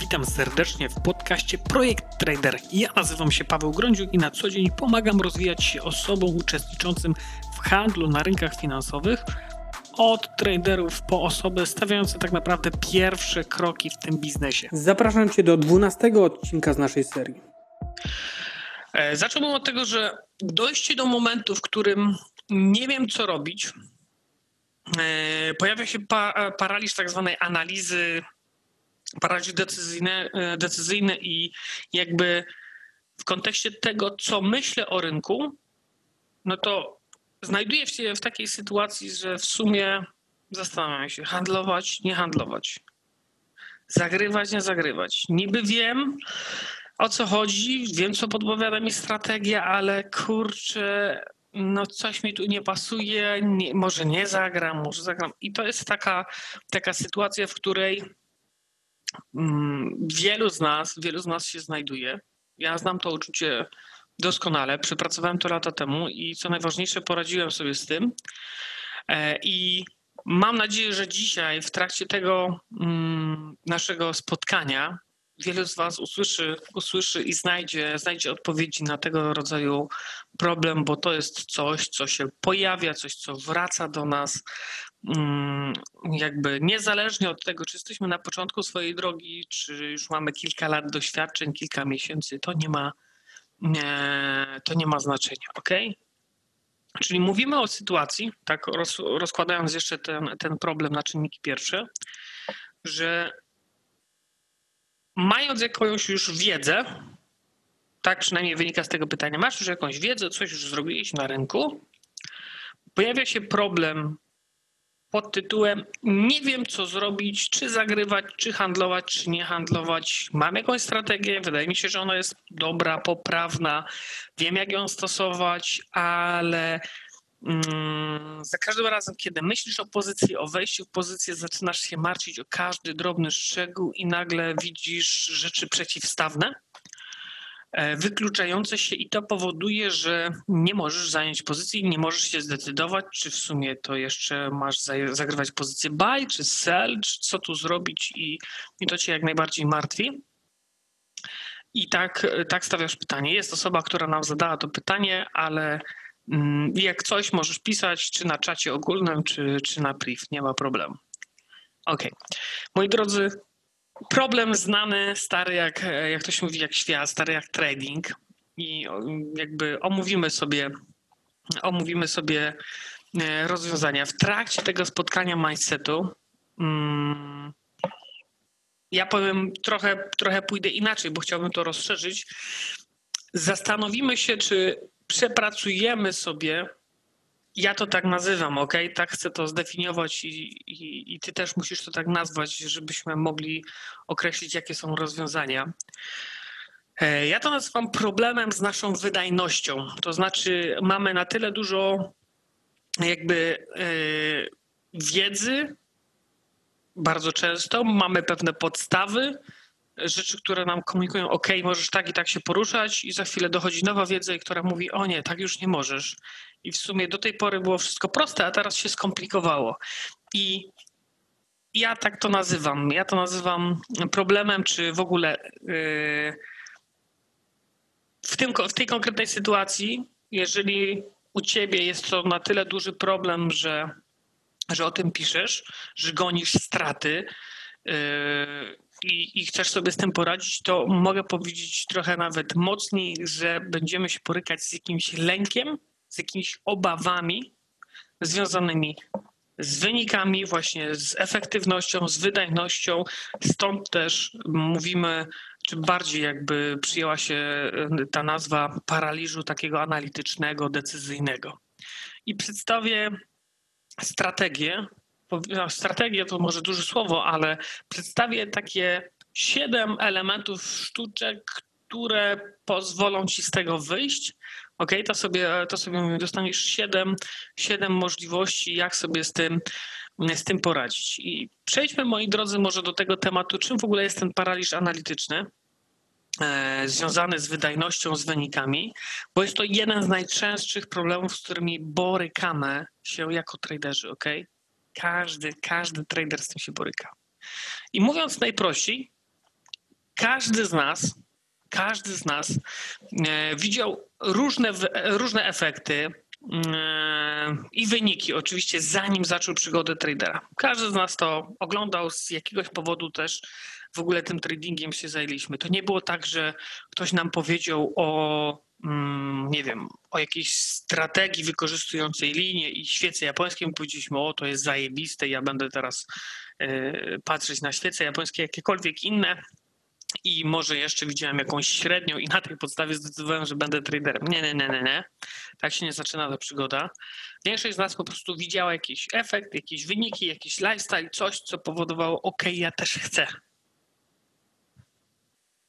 Witam serdecznie w podcaście Projekt Trader. Ja nazywam się Paweł Grądziuk i na co dzień pomagam rozwijać się osobom uczestniczącym w handlu na rynkach finansowych od traderów po osoby stawiające tak naprawdę pierwsze kroki w tym biznesie. Zapraszam Cię do 12 odcinka z naszej serii. E, zacząłbym od tego, że dojście do momentu, w którym nie wiem co robić, e, pojawia się pa paraliż tak zwanej analizy paraliż e, decyzyjny i jakby w kontekście tego, co myślę o rynku, no to znajduję się w takiej sytuacji, że w sumie zastanawiam się, handlować, nie handlować, zagrywać, nie zagrywać. Niby wiem, o co chodzi, wiem, co podpowiada mi strategia, ale kurczę, no coś mi tu nie pasuje, nie, może nie zagram, może zagram. I to jest taka, taka sytuacja, w której wielu z nas, wielu z nas się znajduje. Ja znam to uczucie doskonale. Przepracowałem to lata temu i co najważniejsze, poradziłem sobie z tym. E, I mam nadzieję, że dzisiaj, w trakcie tego mm, naszego spotkania, wielu z Was usłyszy, usłyszy i znajdzie, znajdzie odpowiedzi na tego rodzaju problem, bo to jest coś, co się pojawia, coś, co wraca do nas. Mm, jakby niezależnie od tego, czy jesteśmy na początku swojej drogi, czy już mamy kilka lat doświadczeń, kilka miesięcy, to nie ma, nie, to nie ma znaczenia, ok? Czyli mówimy o sytuacji, tak roz, rozkładając jeszcze ten, ten problem na czynniki pierwsze, że mając jakąś już wiedzę, tak przynajmniej wynika z tego pytania, masz już jakąś wiedzę, coś już zrobiłeś na rynku, pojawia się problem pod tytułem nie wiem co zrobić, czy zagrywać, czy handlować, czy nie handlować. Mam jakąś strategię, wydaje mi się, że ona jest dobra, poprawna, wiem jak ją stosować, ale mm, za każdym razem, kiedy myślisz o pozycji, o wejściu w pozycję, zaczynasz się martwić o każdy drobny szczegół i nagle widzisz rzeczy przeciwstawne. E, wykluczające się i to powoduje, że nie możesz zająć pozycji, nie możesz się zdecydować, czy w sumie to jeszcze masz zagrywać pozycję buy, czy sell, czy co tu zrobić i, i to cię jak najbardziej martwi. I tak, tak stawiasz pytanie. Jest osoba, która nam zadała to pytanie, ale mm, jak coś możesz pisać, czy na czacie ogólnym, czy, czy na priv, nie ma problemu. Ok. Moi drodzy, problem znany, stary jak, jak to się mówi, jak świat, stary jak trading i jakby omówimy sobie, omówimy sobie e, rozwiązania. W trakcie tego spotkania mindsetu mm, ja powiem trochę, trochę pójdę inaczej, bo chciałbym to rozszerzyć. Zastanowimy się, czy przepracujemy sobie ja to tak nazywam, ok? Tak chcę to zdefiniować i, i, i, ty też musisz to tak nazwać, żebyśmy mogli określić, jakie są rozwiązania. E, ja to nazywam problemem z naszą wydajnością. To znaczy, mamy na tyle dużo jakby e, wiedzy, bardzo często, mamy pewne podstawy, rzeczy, które nam komunikują, ok, możesz tak i tak się poruszać i za chwilę dochodzi nowa wiedza, która mówi, o nie, tak już nie możesz. I w sumie do tej pory było wszystko proste, a teraz się skomplikowało. I ja tak to nazywam. Ja to nazywam problemem, czy w ogóle yy, w, tym, w tej konkretnej sytuacji, jeżeli u ciebie jest to na tyle duży problem, że, że o tym piszesz, że gonisz straty, yy, i, i, chcesz sobie z tym poradzić, to mogę powiedzieć trochę nawet mocniej, że będziemy się borykać z jakimś lękiem, z jakimiś obawami związanymi z wynikami, właśnie z efektywnością, z wydajnością. Stąd też mówimy, czy bardziej jakby przyjęła się e, ta nazwa paraliżu takiego analitycznego, decyzyjnego. I przedstawię strategię. No, strategię to może duże słowo, ale przedstawię takie siedem elementów sztuczek, które pozwolą ci z tego wyjść OK, to sobie, to sobie dostaniesz 7, 7 możliwości, jak sobie z tym, z tym poradzić. I przejdźmy, moi drodzy, może do tego tematu, czym w ogóle jest ten paraliż analityczny e, związany z wydajnością, z wynikami, bo jest to jeden z najczęstszych problemów, z którymi borykamy się jako traderzy, ok? Każdy, każdy trader z tym się boryka. I mówiąc najprościej, każdy z nas, każdy z nas e, widział różne, różne efekty e, i wyniki, oczywiście, zanim zaczął przygodę tradera. Każdy z nas to oglądał z jakiegoś powodu też w ogóle tym tradingiem się zajęliśmy. To nie było tak, że ktoś nam powiedział o Mm, nie wiem, o jakiejś strategii wykorzystującej linię i świece japońskie, powiedzieliśmy, o to jest zajebiste, ja będę teraz e, patrzeć na świece japońskie, jakiekolwiek inne i może jeszcze widziałem jakąś średnią i na tej podstawie zdecydowałem, że będę traderem. Nie, nie, nie, nie, nie. Tak się nie zaczyna ta przygoda. Większość z nas po prostu widziała jakiś efekt, jakieś wyniki, jakiś lifestyle, coś, co powodowało, ok, ja też chcę.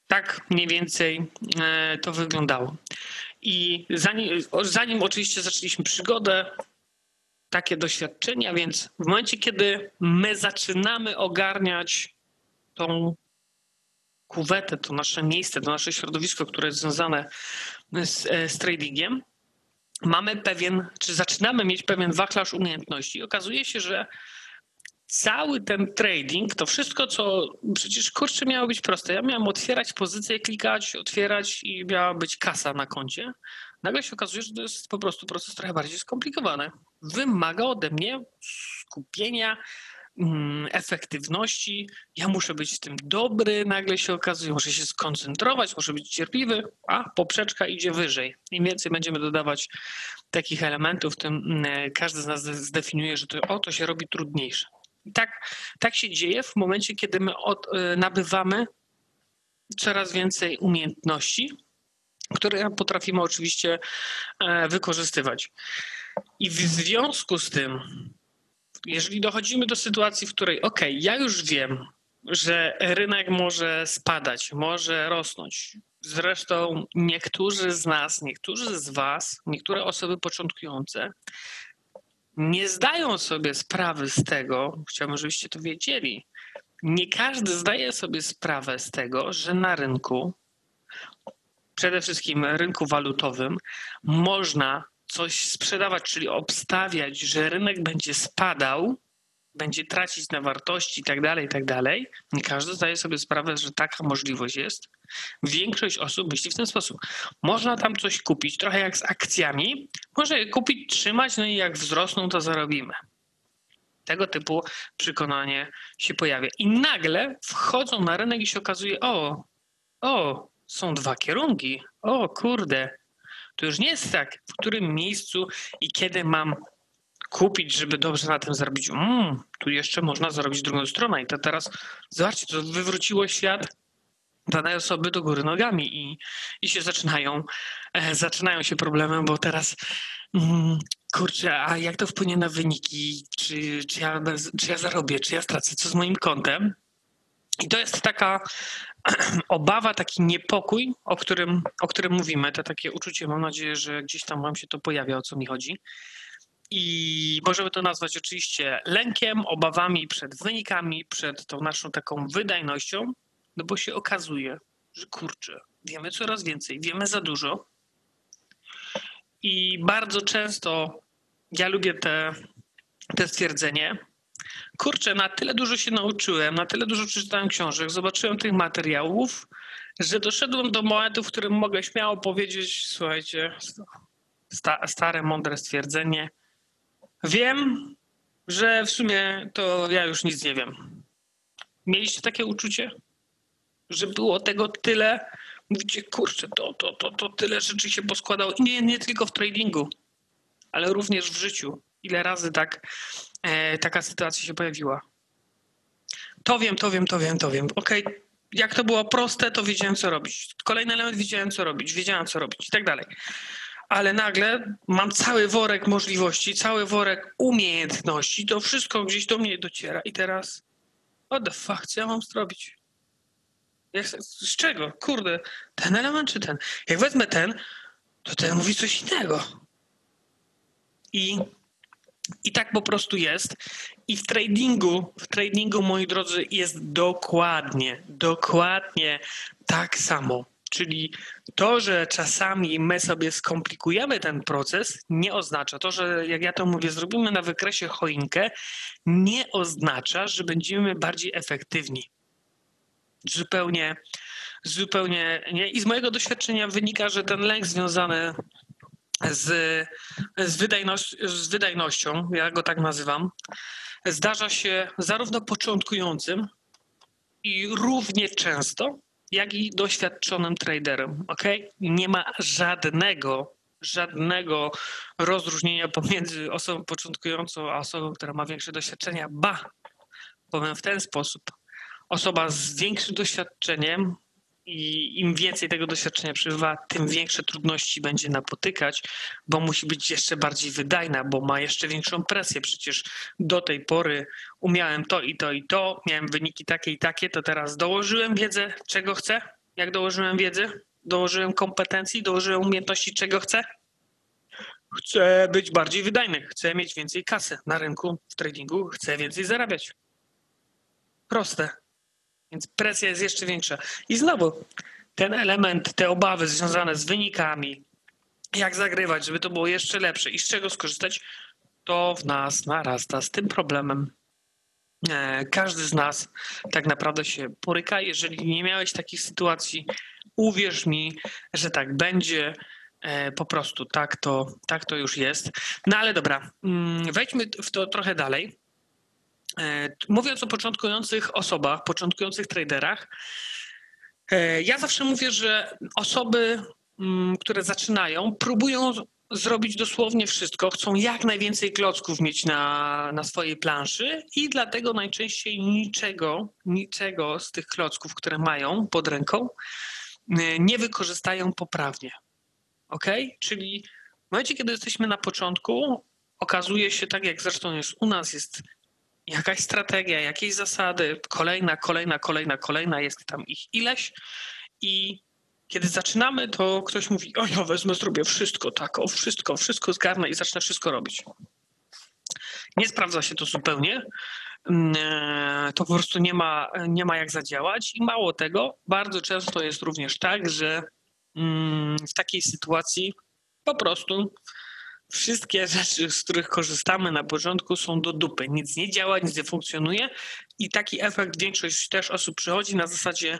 Tak mniej więcej e, to wyglądało. I zanim, zanim oczywiście zaczęliśmy przygodę, takie doświadczenia, więc w momencie, kiedy my zaczynamy ogarniać tą kuwetę, to nasze miejsce, to nasze środowisko, które jest związane z, e, z tradingiem, mamy pewien, czy zaczynamy mieć pewien wachlarz umiejętności. Okazuje się, że cały ten trading, to wszystko, co przecież kurczę miało być proste. Ja miałem otwierać pozycję, klikać, otwierać i miała być kasa na koncie. Nagle się okazuje, że to jest po prostu proces trochę bardziej skomplikowany. Wymaga ode mnie skupienia, efektywności. Ja muszę być w tym dobry, nagle się okazuje, muszę się skoncentrować, muszę być cierpliwy, a poprzeczka idzie wyżej. Im więcej będziemy dodawać takich elementów, tym mm, każdy z nas zdefiniuje, że to, o, to się robi trudniejsze. I tak, tak się dzieje w momencie, kiedy my od, y, nabywamy coraz więcej umiejętności, które potrafimy oczywiście e, wykorzystywać. I w związku z tym, jeżeli dochodzimy do sytuacji, w której, ok, ja już wiem, że rynek może spadać, może rosnąć. Zresztą niektórzy z nas, niektórzy z Was, niektóre osoby początkujące nie zdają sobie sprawy z tego, chciałbym, żebyście to wiedzieli, nie każdy zdaje sobie sprawę z tego, że na rynku, przede wszystkim rynku walutowym, można coś sprzedawać, czyli obstawiać, że rynek będzie spadał, będzie tracić na wartości i tak dalej, tak dalej. Nie każdy zdaje sobie sprawę, że taka możliwość jest. Większość osób myśli w ten sposób. Można tam coś kupić, trochę jak z akcjami. Można je kupić, trzymać, no i jak wzrosną, to zarobimy. Tego typu przekonanie się pojawia. I nagle wchodzą na rynek i się okazuje, o, o, są dwa kierunki. O, kurde. To już nie jest tak, w którym miejscu i kiedy mam kupić, żeby dobrze na tym zarobić. Mm, tu jeszcze można zarobić drugą stronę. I to teraz, zobaczcie, to wywróciło świat danej osoby do góry nogami i, i się zaczynają, e, zaczynają się problemy, bo teraz mm, kurczę, a jak to wpłynie na wyniki? Czy, czy, ja, czy ja zarobię, czy ja stracę? Co z moim kontem? I to jest taka obawa, taki niepokój, o którym, o którym mówimy. To takie uczucie, mam nadzieję, że gdzieś tam wam się to pojawia, o co mi chodzi. I możemy to nazwać oczywiście lękiem, obawami przed wynikami, przed tą naszą taką wydajnością, no bo się okazuje, że kurczę, wiemy coraz więcej, wiemy za dużo. I bardzo często ja lubię te, te stwierdzenie. Kurczę, na tyle dużo się nauczyłem, na tyle dużo przeczytałem książek, zobaczyłem tych materiałów, że doszedłem do momentu, w którym mogę śmiało powiedzieć, słuchajcie, sta, stare, mądre stwierdzenie. Wiem, że w sumie to ja już nic nie wiem. Mieliście takie uczucie? że było tego tyle. Mówicie, kurczę, to, to, to, to tyle rzeczy się poskładało. I nie, nie tylko w tradingu, ale również w życiu. Ile razy tak, taka sytuacja się pojawiła. To wiem, to wiem, to wiem, to wiem. Okej, okay. jak to było proste, to wiedziałem, co robić. Kolejny element, wiedziałem, co robić, wiedziałem, co robić i tak dalej. Ale nagle mam cały worek możliwości, cały worek umiejętności, to wszystko gdzieś do mnie dociera i teraz what the fuck, co ja mam zrobić? Jak, z czego? Kurde, ten element czy ten? Jak wezmę ten, to ten mówi coś innego. I, i tak po prostu jest. I w tradingu, w tradingu, moi drodzy, jest dokładnie, dokładnie tak samo. Czyli to, że czasami my sobie skomplikujemy ten proces, nie oznacza to, że jak ja to mówię, zrobimy na wykresie choinkę, nie oznacza, że będziemy bardziej efektywni zupełnie, zupełnie nie. I z mojego doświadczenia wynika, że ten lęk związany z, z, wydajność, z wydajnością, ja go tak nazywam, zdarza się zarówno początkującym i równie często, jak i doświadczonym traderem. Okay? Nie ma żadnego, żadnego rozróżnienia pomiędzy osobą początkującą a osobą, która ma większe doświadczenia. Ba, powiem w ten sposób. Osoba z większym doświadczeniem i im więcej tego doświadczenia przebywa, tym większe trudności będzie napotykać, bo musi być jeszcze bardziej wydajna, bo ma jeszcze większą presję. Przecież do tej pory umiałem to i to i to, miałem wyniki takie i takie, to teraz dołożyłem wiedzę, czego chcę. Jak dołożyłem wiedzy? Dołożyłem kompetencji, dołożyłem umiejętności, czego chcę? Chcę być bardziej wydajny, chcę mieć więcej kasy na rynku, w tradingu, chcę więcej zarabiać. Proste. Więc presja jest jeszcze większa. I znowu ten element, te obawy związane z wynikami, jak zagrywać, żeby to było jeszcze lepsze i z czego skorzystać, to w nas narasta z tym problemem. E, każdy z nas tak naprawdę się poryka. Jeżeli nie miałeś takich sytuacji, uwierz mi, że tak będzie. E, po prostu tak to, tak to już jest. No ale dobra, mm, wejdźmy w to trochę dalej. E, mówiąc o początkujących osobach, początkujących traderach, e, ja zawsze mówię, że osoby, mm, które zaczynają, próbują zrobić dosłownie wszystko, chcą jak najwięcej klocków mieć na, na swojej planszy i dlatego najczęściej niczego, niczego z tych klocków, które mają pod ręką, e, nie wykorzystają poprawnie. Ok? Czyli w momencie, kiedy jesteśmy na początku, okazuje się, tak jak zresztą jest u nas, jest jakaś strategia, jakieś zasady, kolejna, kolejna, kolejna, kolejna, jest tam ich ileś i kiedy zaczynamy, to ktoś mówi, o ja wezmę, zrobię wszystko, tak, o wszystko, wszystko zgarnę i zacznę wszystko robić. Nie sprawdza się to zupełnie. Mm, e, to po prostu nie ma, nie ma jak zadziałać i mało tego, bardzo często jest również tak, że mm, w takiej sytuacji po prostu wszystkie rzeczy, z których korzystamy na początku są do dupy. Nic nie działa, nic nie funkcjonuje i taki efekt większość też osób przychodzi na zasadzie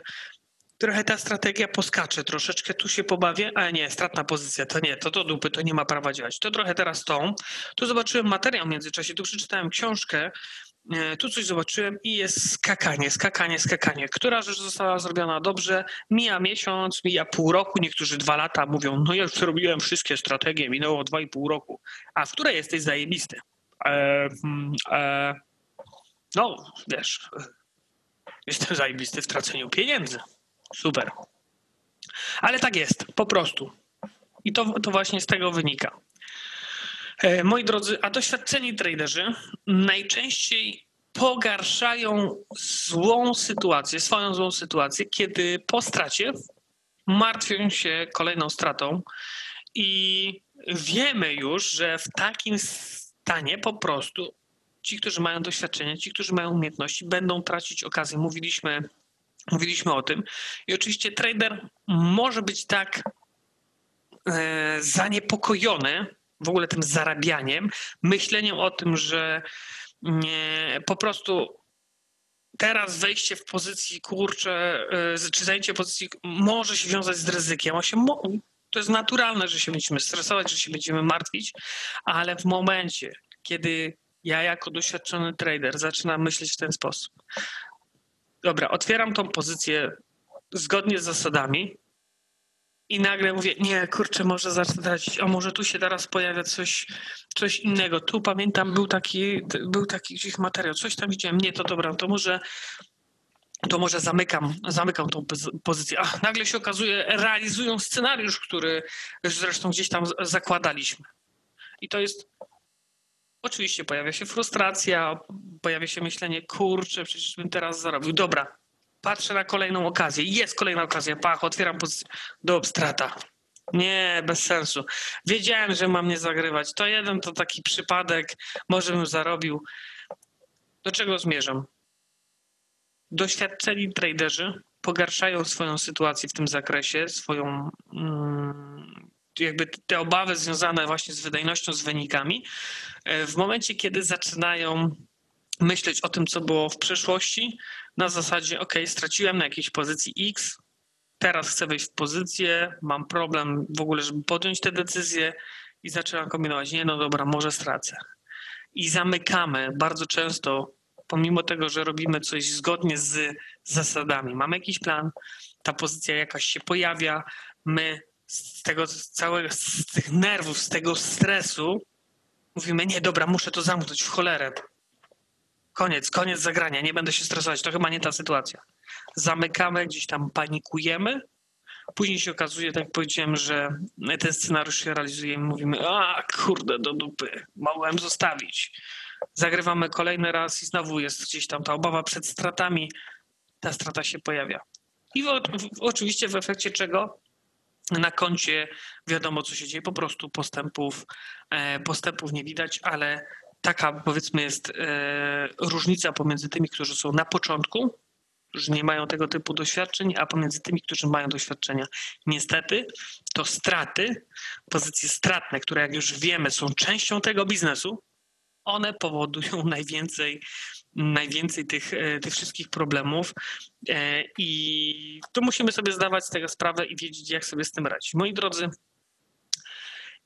trochę ta strategia poskacze, troszeczkę tu się pobawię, ale nie, stratna pozycja, to nie, to do dupy, to nie ma prawa działać. To trochę teraz tą. Tu zobaczyłem materiał w międzyczasie, tu przeczytałem książkę, tu coś zobaczyłem i jest skakanie, skakanie, skakanie. Która rzecz została zrobiona dobrze? Mija miesiąc, mija pół roku, niektórzy dwa lata mówią, no ja już zrobiłem wszystkie strategie, minęło dwa i pół roku. A w której jesteś zajebisty? E, hmm, e, no, wiesz, jestem zajebisty w traceniu pieniędzy. Super. Ale tak jest, po prostu. I to, to właśnie z tego wynika. E, moi drodzy, a doświadczeni traderzy najczęściej pogarszają złą sytuację, swoją złą sytuację, kiedy po stracie martwią się kolejną stratą i wiemy już, że w takim stanie po prostu ci, którzy mają doświadczenie, ci, którzy mają umiejętności, będą tracić okazję. Mówiliśmy, mówiliśmy o tym. I oczywiście trader może być tak e, zaniepokojony w ogóle tym zarabianiem, myśleniem o tym, że nie, po prostu teraz wejście w pozycji kurczę, y, czy zajęcie pozycji może się wiązać z ryzykiem. Się to jest naturalne, że się będziemy stresować, że się będziemy martwić, ale w momencie, kiedy ja jako doświadczony trader zaczynam myśleć w ten sposób. Dobra, otwieram tą pozycję zgodnie z zasadami, i nagle mówię, nie, kurczę, może zacznę dać, a może tu się teraz pojawia coś, coś innego. Tu pamiętam, był taki, był taki gdzieś materiał, coś tam widziałem, nie, to dobra, to może to może zamykam, zamykam tą pozycję. A nagle się okazuje, realizują scenariusz, który zresztą gdzieś tam zakładaliśmy. I to jest. Oczywiście pojawia się frustracja, pojawia się myślenie, kurczę, przecież bym teraz zarobił. Dobra, patrzę na kolejną okazję. Jest kolejna okazja, pach, otwieram pozycję do obstrata. Nie, bez sensu. Wiedziałem, że mam nie zagrywać. To jeden to taki przypadek, może bym zarobił. Do czego zmierzam? Doświadczeni traderzy pogarszają swoją sytuację w tym zakresie, swoją mm, jakby te obawy związane właśnie z wydajnością, z wynikami, e, w momencie, kiedy zaczynają myśleć o tym, co było w przeszłości, na zasadzie, ok, straciłem na jakiejś pozycji X, teraz chcę wejść w pozycję, mam problem w ogóle, żeby podjąć tę decyzję i zaczynam kombinować, nie no dobra, może stracę. I zamykamy bardzo często, pomimo tego, że robimy coś zgodnie z zasadami, mamy jakiś plan, ta pozycja jakaś się pojawia, my z tego z całego, z tych nerwów, z tego stresu mówimy, nie dobra, muszę to zamknąć w cholerę. Koniec, koniec zagrania, nie będę się stresować, to chyba nie ta sytuacja. Zamykamy, gdzieś tam panikujemy, Później się okazuje, tak jak powiedziałem, że ten scenariusz się realizuje i mówimy, a kurde, do dupy, mogłem zostawić. Zagrywamy kolejny raz i znowu jest gdzieś tam ta obawa przed stratami. Ta strata się pojawia. I w, w, oczywiście w efekcie czego na koncie wiadomo, co się dzieje, po prostu postępów, e, postępów nie widać, ale taka powiedzmy jest e, różnica pomiędzy tymi, którzy są na początku którzy nie mają tego typu doświadczeń, a pomiędzy tymi, którzy mają doświadczenia. Niestety to straty, pozycje stratne, które jak już wiemy są częścią tego biznesu, one powodują najwięcej, najwięcej tych, e, tych wszystkich problemów e, i tu musimy sobie zdawać z tego sprawę i wiedzieć, jak sobie z tym radzić. Moi drodzy,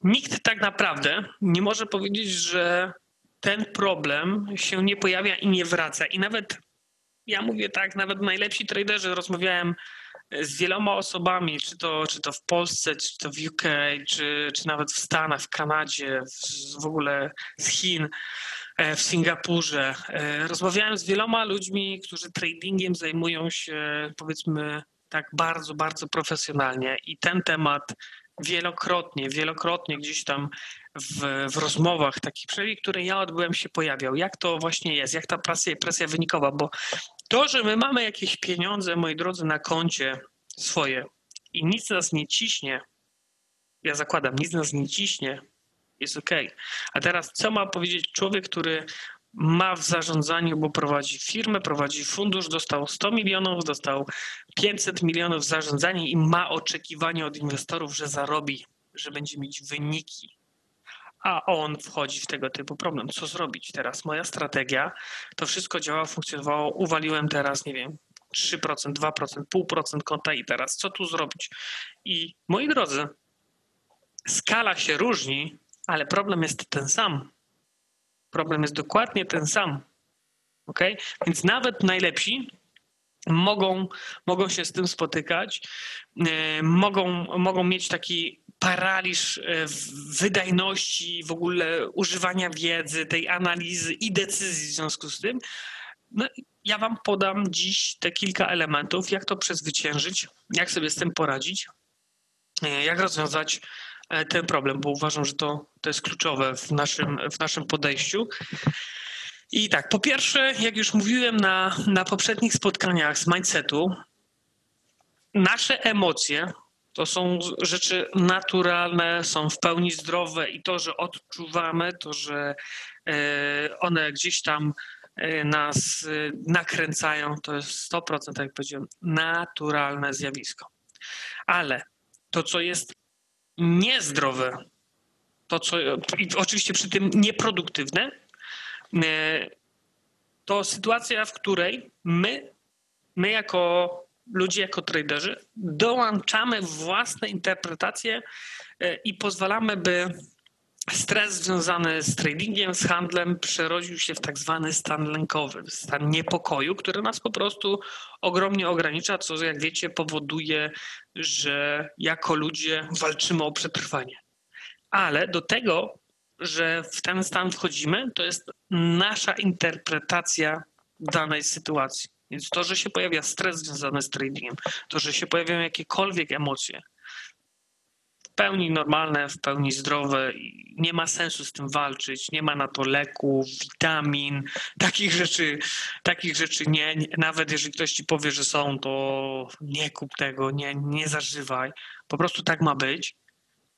nikt tak naprawdę nie może powiedzieć, że ten problem się nie pojawia i nie wraca. I nawet ja mówię tak, nawet najlepsi traderzy rozmawiałem z wieloma osobami, czy to, czy to w Polsce, czy to w UK, czy, czy nawet w Stanach, w Kanadzie, w, w ogóle z Chin, e, w Singapurze. E, rozmawiałem z wieloma ludźmi, którzy tradingiem zajmują się powiedzmy tak bardzo, bardzo profesjonalnie i ten temat wielokrotnie, wielokrotnie gdzieś tam w, w rozmowach takich, przynajmniej które ja odbyłem, się pojawiał. Jak to właśnie jest, jak ta presja, presja wynikowa, bo to, że my mamy jakieś pieniądze, moi drodzy, na koncie swoje i nic nas nie ciśnie, ja zakładam, nic nas nie ciśnie, jest ok. A teraz co ma powiedzieć człowiek, który ma w zarządzaniu, bo prowadzi firmę, prowadzi fundusz, dostał 100 milionów, dostał 500 milionów w zarządzanie i ma oczekiwanie od inwestorów, że zarobi, że będzie mieć wyniki a on wchodzi w tego typu problem. Co zrobić teraz? Moja strategia, to wszystko działa, funkcjonowało, uwaliłem teraz, nie wiem, 3%, 2%, 0,5% konta i teraz co tu zrobić? I moi drodzy, skala się różni, ale problem jest ten sam. Problem jest dokładnie ten sam. Ok? Więc nawet najlepsi mogą, mogą się z tym spotykać, yy, mogą, mogą mieć taki paraliż e, wydajności, w ogóle używania wiedzy, tej analizy i decyzji w związku z tym. No, ja Wam podam dziś te kilka elementów, jak to przezwyciężyć, jak sobie z tym poradzić, e, jak rozwiązać e, ten problem, bo uważam, że to, to jest kluczowe w naszym, w naszym podejściu. I tak, po pierwsze, jak już mówiłem na, na poprzednich spotkaniach z mindsetu, nasze emocje to są rzeczy naturalne, są w pełni zdrowe i to, że odczuwamy, to, że e, one gdzieś tam e, nas e, nakręcają, to jest 100%, tak jak powiedziałem, naturalne zjawisko. Ale to, co jest niezdrowe, to, co oczywiście przy tym nieproduktywne, to sytuacja, w której my, my jako ludzie jako traderzy dołączamy własne interpretacje e, i pozwalamy, by stres związany z tradingiem, z handlem przerodził się w tak zwany stan lękowy, stan niepokoju, który nas po prostu ogromnie ogranicza, co jak wiecie powoduje, że jako ludzie walczymy o przetrwanie. Ale do tego, że w ten stan wchodzimy, to jest nasza interpretacja danej sytuacji. Więc to, że się pojawia stres związany z tradingiem, to, że się pojawiają jakiekolwiek emocje, pełni normalne, w pełni zdrowe nie ma sensu z tym walczyć, nie ma na to leków, witamin, takich rzeczy, takich rzeczy nie, nie, nawet jeżeli ktoś ci powie, że są, to nie kup tego, nie, nie zażywaj, po prostu tak ma być.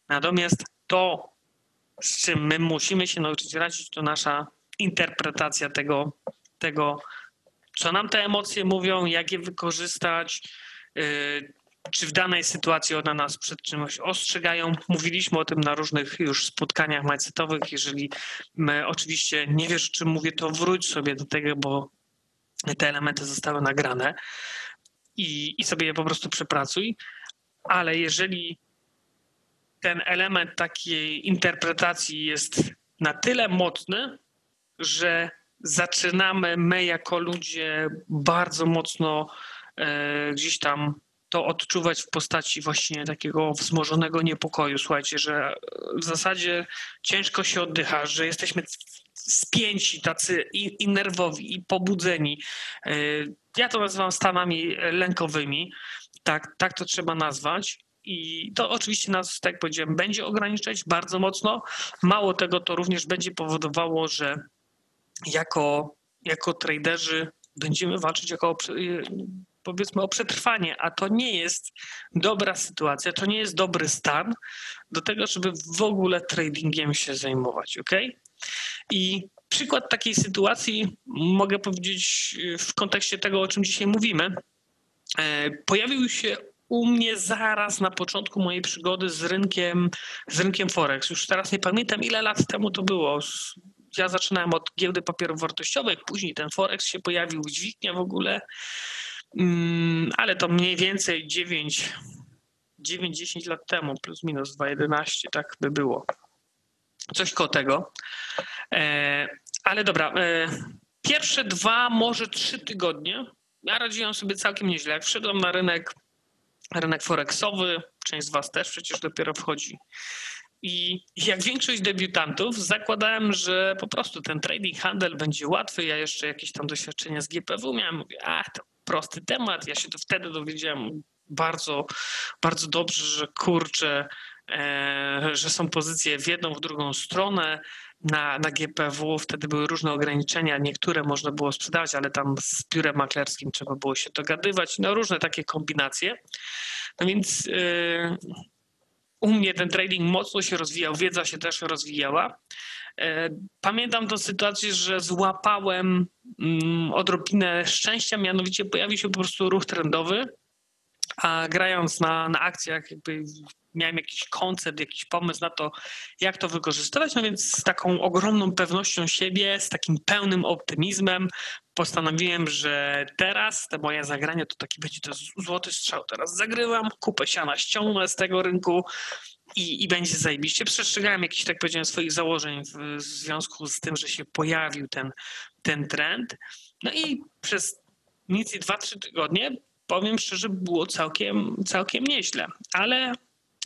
Natomiast to, z czym my musimy się nauczyć radzić, to nasza interpretacja tego, tego co nam te emocje mówią, jak je wykorzystać, y, czy w danej sytuacji one nas przed czymś ostrzegają. Mówiliśmy o tym na różnych już spotkaniach mindsetowych. Jeżeli oczywiście nie wiesz, czym mówię, to wróć sobie do tego, bo te elementy zostały nagrane. i, i sobie je po prostu przepracuj, ale jeżeli ten element takiej interpretacji jest na tyle mocny, że zaczynamy my jako ludzie bardzo mocno e, gdzieś tam to odczuwać w postaci właśnie takiego wzmożonego niepokoju. Słuchajcie, że w zasadzie ciężko się oddycha, że jesteśmy spięci, tacy i, i nerwowi, i pobudzeni. E, ja to nazywam stanami lękowymi. Tak, tak to trzeba nazwać. I to oczywiście nas, tak jak powiedziałem, będzie ograniczać bardzo mocno. Mało tego, to również będzie powodowało, że jako, jako traderzy będziemy walczyć jako powiedzmy o przetrwanie, a to nie jest dobra sytuacja, to nie jest dobry stan do tego, żeby w ogóle tradingiem się zajmować, ok? I przykład takiej sytuacji mogę powiedzieć w kontekście tego, o czym dzisiaj mówimy. E, pojawił się u mnie zaraz na początku mojej przygody z rynkiem, z rynkiem Forex. Już teraz nie pamiętam, ile lat temu to było. Ja zaczynałem od giełdy papierów wartościowych, później ten Forex się pojawił, dźwignia w ogóle, ale to mniej więcej 9, 9-10 lat temu, plus minus 2,11, tak by było. Coś koło tego. E, ale dobra, e, pierwsze dwa, może trzy tygodnie ja radziłem sobie całkiem nieźle. Jak wszedłem na rynek rynek forexowy, część z Was też przecież dopiero wchodzi. I jak większość debiutantów, zakładałem, że po prostu ten trading handel będzie łatwy. Ja jeszcze jakieś tam doświadczenia z GPW miałem. Mówię, a to prosty temat. Ja się to wtedy dowiedziałem bardzo, bardzo dobrze, że kurczę, e, że są pozycje w jedną, w drugą stronę na, na GPW wtedy były różne ograniczenia, niektóre można było sprzedawać, ale tam z biurem maklerskim trzeba było się dogadywać, no różne takie kombinacje. No więc yy, u mnie ten trading mocno się rozwijał, wiedza się też rozwijała. Yy, pamiętam tą sytuację, że złapałem yy, odrobinę szczęścia, mianowicie pojawił się po prostu ruch trendowy, a grając na, na akcjach jakby miałem jakiś koncept, jakiś pomysł na to, jak to wykorzystywać, no więc z taką ogromną pewnością siebie, z takim pełnym optymizmem postanowiłem, że teraz te moje zagrania to taki będzie to złoty strzał. Teraz zagrywam, kupę siana ściągnę z tego rynku i, i będzie zajebiście. Przestrzegałem jakichś, tak powiedziałem, swoich założeń w, w związku z tym, że się pojawił ten, ten trend. No i przez mniej więcej 2-3 tygodnie powiem szczerze, było całkiem, całkiem nieźle, ale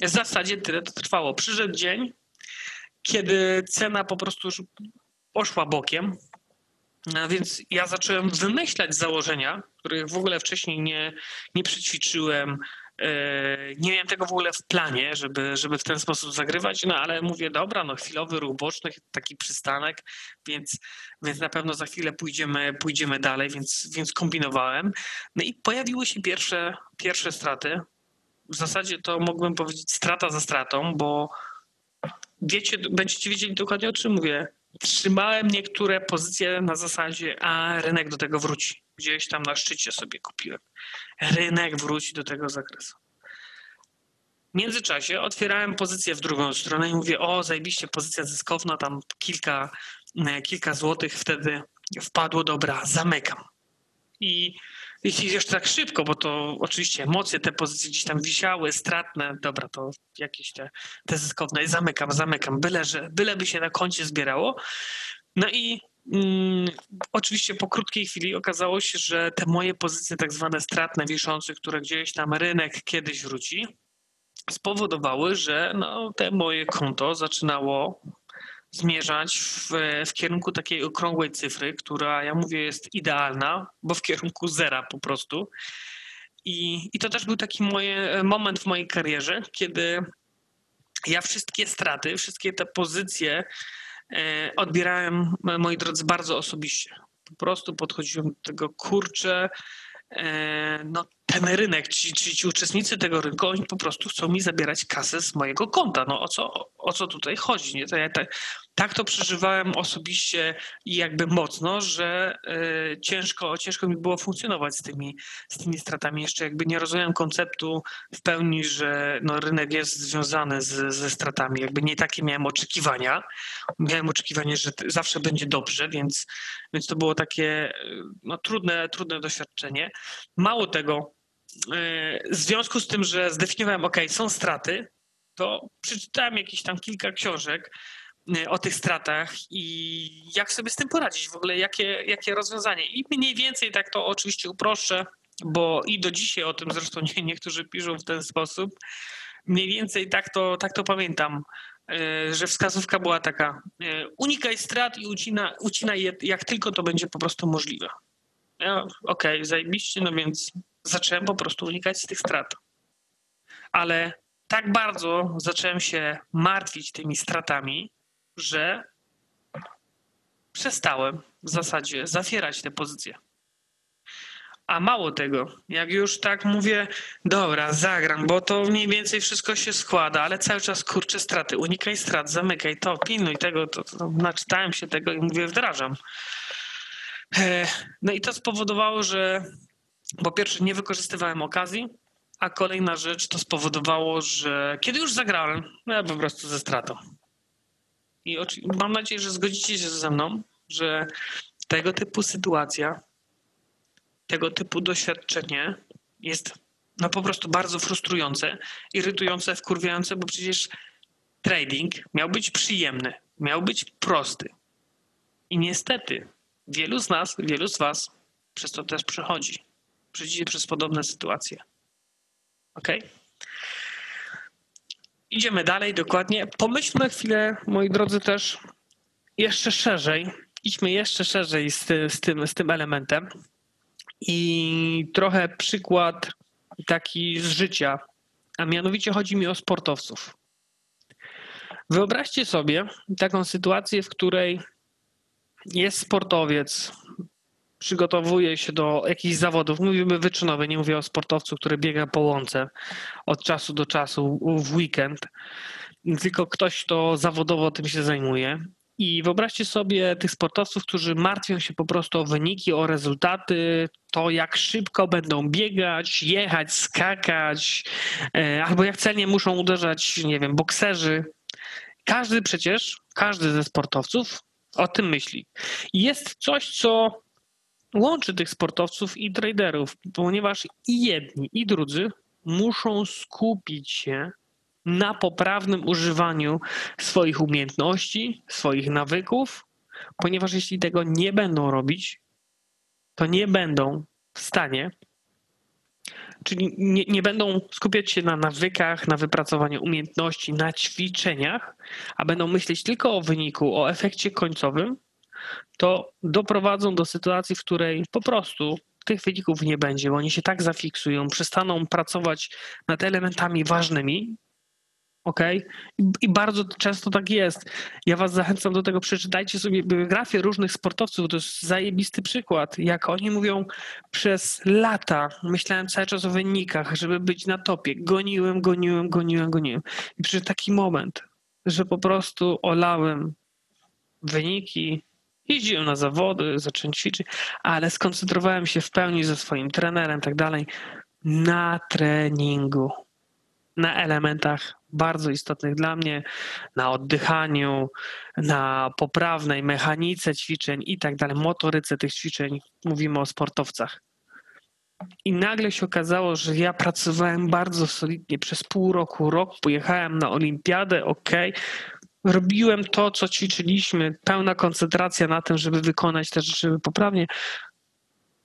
w zasadzie tyle to trwało. Przyszedł dzień, kiedy cena po prostu już poszła bokiem, a więc ja zacząłem wymyślać założenia, których w ogóle wcześniej nie, nie przećwiczyłem, nie miałem tego w ogóle w planie, żeby, żeby w ten sposób zagrywać, no ale mówię, dobra, no chwilowy ruch boczny, taki przystanek, więc, więc na pewno za chwilę pójdziemy, pójdziemy dalej, więc, więc kombinowałem. No i pojawiły się pierwsze, pierwsze straty w zasadzie to mógłbym powiedzieć strata za stratą, bo wiecie, będziecie wiedzieli dokładnie o czym mówię. Trzymałem niektóre pozycje na zasadzie, a rynek do tego wróci. Gdzieś tam na szczycie sobie kupiłem. Rynek wróci do tego zakresu. W międzyczasie otwierałem pozycję w drugą stronę i mówię, o zajebiście, pozycja zyskowna, tam kilka, kilka złotych wtedy wpadło, dobra, zamykam. I jeśli jeszcze tak szybko, bo to oczywiście emocje, te pozycje gdzieś tam wisiały, stratne, dobra, to jakieś te, te zyskowne, zamykam, zamykam, byle, że, byle by się na koncie zbierało. No i mm, oczywiście po krótkiej chwili okazało się, że te moje pozycje tak zwane stratne, wiszące, które gdzieś tam rynek kiedyś wróci, spowodowały, że no, te moje konto zaczynało zmierzać w, w kierunku takiej okrągłej cyfry, która, ja mówię, jest idealna, bo w kierunku zera po prostu. I, I to też był taki moje, moment w mojej karierze, kiedy ja wszystkie straty, wszystkie te pozycje odbierałem, moi drodzy, bardzo osobiście. Po prostu podchodziłem do tego, kurczę, e, no ten rynek, ci, ci, ci uczestnicy tego rynku, oni po prostu chcą mi zabierać kasę z mojego konta. No o co, o co tutaj chodzi? Nie? To ja tak, tak to przeżywałem osobiście i jakby mocno, że y, ciężko, ciężko mi było funkcjonować z tymi, z tymi stratami. Jeszcze jakby nie rozumiem konceptu w pełni, że no, rynek jest związany z, ze stratami. Jakby nie takie miałem oczekiwania. Miałem oczekiwanie, że zawsze będzie dobrze, więc, więc to było takie no, trudne, trudne doświadczenie. Mało tego, w związku z tym, że zdefiniowałem, ok, są straty, to przeczytałem jakieś tam kilka książek o tych stratach i jak sobie z tym poradzić, w ogóle jakie, jakie rozwiązanie. I mniej więcej tak to oczywiście uproszczę, bo i do dzisiaj o tym zresztą nie, niektórzy piszą w ten sposób. Mniej więcej tak to, tak to pamiętam, y, że wskazówka była taka: y, unikaj strat i ucina, ucinaj je jak tylko to będzie po prostu możliwe. Ja, Okej, okay, zajebiście, no więc zacząłem po prostu unikać tych strat. Ale tak bardzo zacząłem się martwić tymi stratami, że przestałem w zasadzie zawierać te pozycje. A mało tego, jak już tak mówię, dobra, zagram, bo to mniej więcej wszystko się składa, ale cały czas kurczę straty, unikaj strat, zamykaj to, pilnuj tego, to, to, to naczytałem się tego i mówię, wdrażam. E, no i to spowodowało, że po pierwsze nie wykorzystywałem okazji, a kolejna rzecz to spowodowało, że kiedy już zagrałem, no ja po prostu ze stratą. I mam nadzieję, że zgodzicie się ze mną, że tego typu sytuacja, tego typu doświadczenie jest no po prostu bardzo frustrujące, irytujące, wkurwiające, bo przecież trading miał być przyjemny, miał być prosty. I niestety wielu z nas, wielu z was przez to też przechodzi. Przejdziecie przez podobne sytuacje. Ok? Idziemy dalej, dokładnie. Pomyślmy chwilę, moi drodzy, też jeszcze szerzej. Idźmy jeszcze szerzej z, z, tym, z tym elementem. I trochę przykład taki z życia, a mianowicie chodzi mi o sportowców. Wyobraźcie sobie taką sytuację, w której jest sportowiec, przygotowuje się do jakichś zawodów, mówimy wyczynowe, nie mówię o sportowcu, który biega po łące od czasu do czasu w weekend, tylko ktoś, kto zawodowo tym się zajmuje. I wyobraźcie sobie tych sportowców, którzy martwią się po prostu o wyniki, o rezultaty, to jak szybko będą biegać, jechać, skakać, e, albo jak celnie muszą uderzać, nie wiem, bokserzy. Każdy przecież, każdy ze sportowców o tym myśli. Jest coś, co łączy tych sportowców i traderów, ponieważ i jedni, i drudzy muszą skupić się na poprawnym używaniu swoich umiejętności, swoich nawyków, ponieważ jeśli tego nie będą robić, to nie będą w stanie, czyli nie, nie będą skupiać się na nawykach, na wypracowaniu umiejętności, na ćwiczeniach, a będą myśleć tylko o wyniku, o efekcie końcowym, to doprowadzą do sytuacji, w której po prostu tych wyników nie będzie, bo oni się tak zafiksują, przestaną pracować nad elementami ważnymi. Ok? I bardzo często tak jest. Ja Was zachęcam do tego, przeczytajcie sobie biografię różnych sportowców, to jest zajebisty przykład. Jak oni mówią, przez lata myślałem cały czas o wynikach, żeby być na topie. Goniłem, goniłem, goniłem, goniłem. I przyszedł taki moment, że po prostu olałem wyniki, Jeździłem na zawody, zacząłem ćwiczyć, ale skoncentrowałem się w pełni ze swoim trenerem, tak dalej, na treningu, na elementach bardzo istotnych dla mnie, na oddychaniu, na poprawnej mechanice ćwiczeń i tak dalej, motoryce tych ćwiczeń. Mówimy o sportowcach. I nagle się okazało, że ja pracowałem bardzo solidnie przez pół roku, rok, pojechałem na olimpiadę, ok, robiłem to, co ćwiczyliśmy, pełna koncentracja na tym, żeby wykonać te rzeczy poprawnie.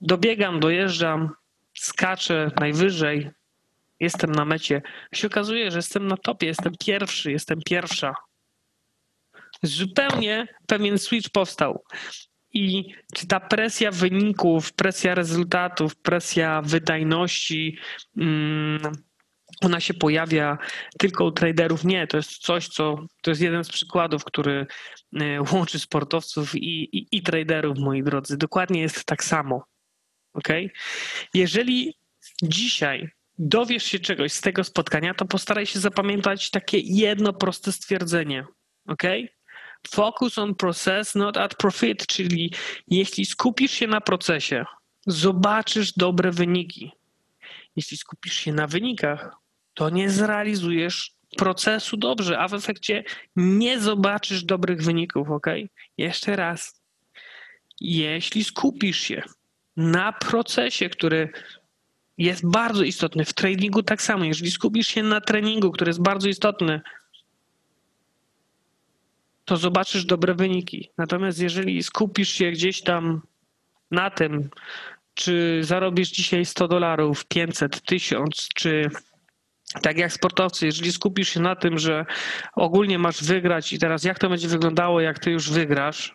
Dobiegam, dojeżdżam, skaczę najwyżej, jestem na mecie. Się okazuje, że jestem na topie, jestem pierwszy, jestem pierwsza. Zupełnie pewien switch powstał. I czy ta presja wyników, presja rezultatów, presja wydajności, mm, ona się pojawia tylko u traderów. Nie, to jest coś, co to jest jeden z przykładów, który e, łączy sportowców i, i, i traderów, moi drodzy. Dokładnie jest tak samo. Ok? Jeżeli dzisiaj dowiesz się czegoś z tego spotkania, to postaraj się zapamiętać takie jedno proste stwierdzenie. Ok? Focus on process, not at profit, czyli jeśli skupisz się na procesie, zobaczysz dobre wyniki. Jeśli skupisz się na wynikach, to nie zrealizujesz procesu dobrze, a w efekcie nie zobaczysz dobrych wyników, ok? Jeszcze raz. Jeśli skupisz się na procesie, który jest bardzo istotny. W tradingu tak samo. Jeżeli skupisz się na treningu, który jest bardzo istotny, to zobaczysz dobre wyniki. Natomiast jeżeli skupisz się gdzieś tam na tym, czy zarobisz dzisiaj 100 dolarów, 500, 1000, czy tak jak sportowcy, jeżeli skupisz się na tym, że ogólnie masz wygrać i teraz jak to będzie wyglądało, jak ty już wygrasz,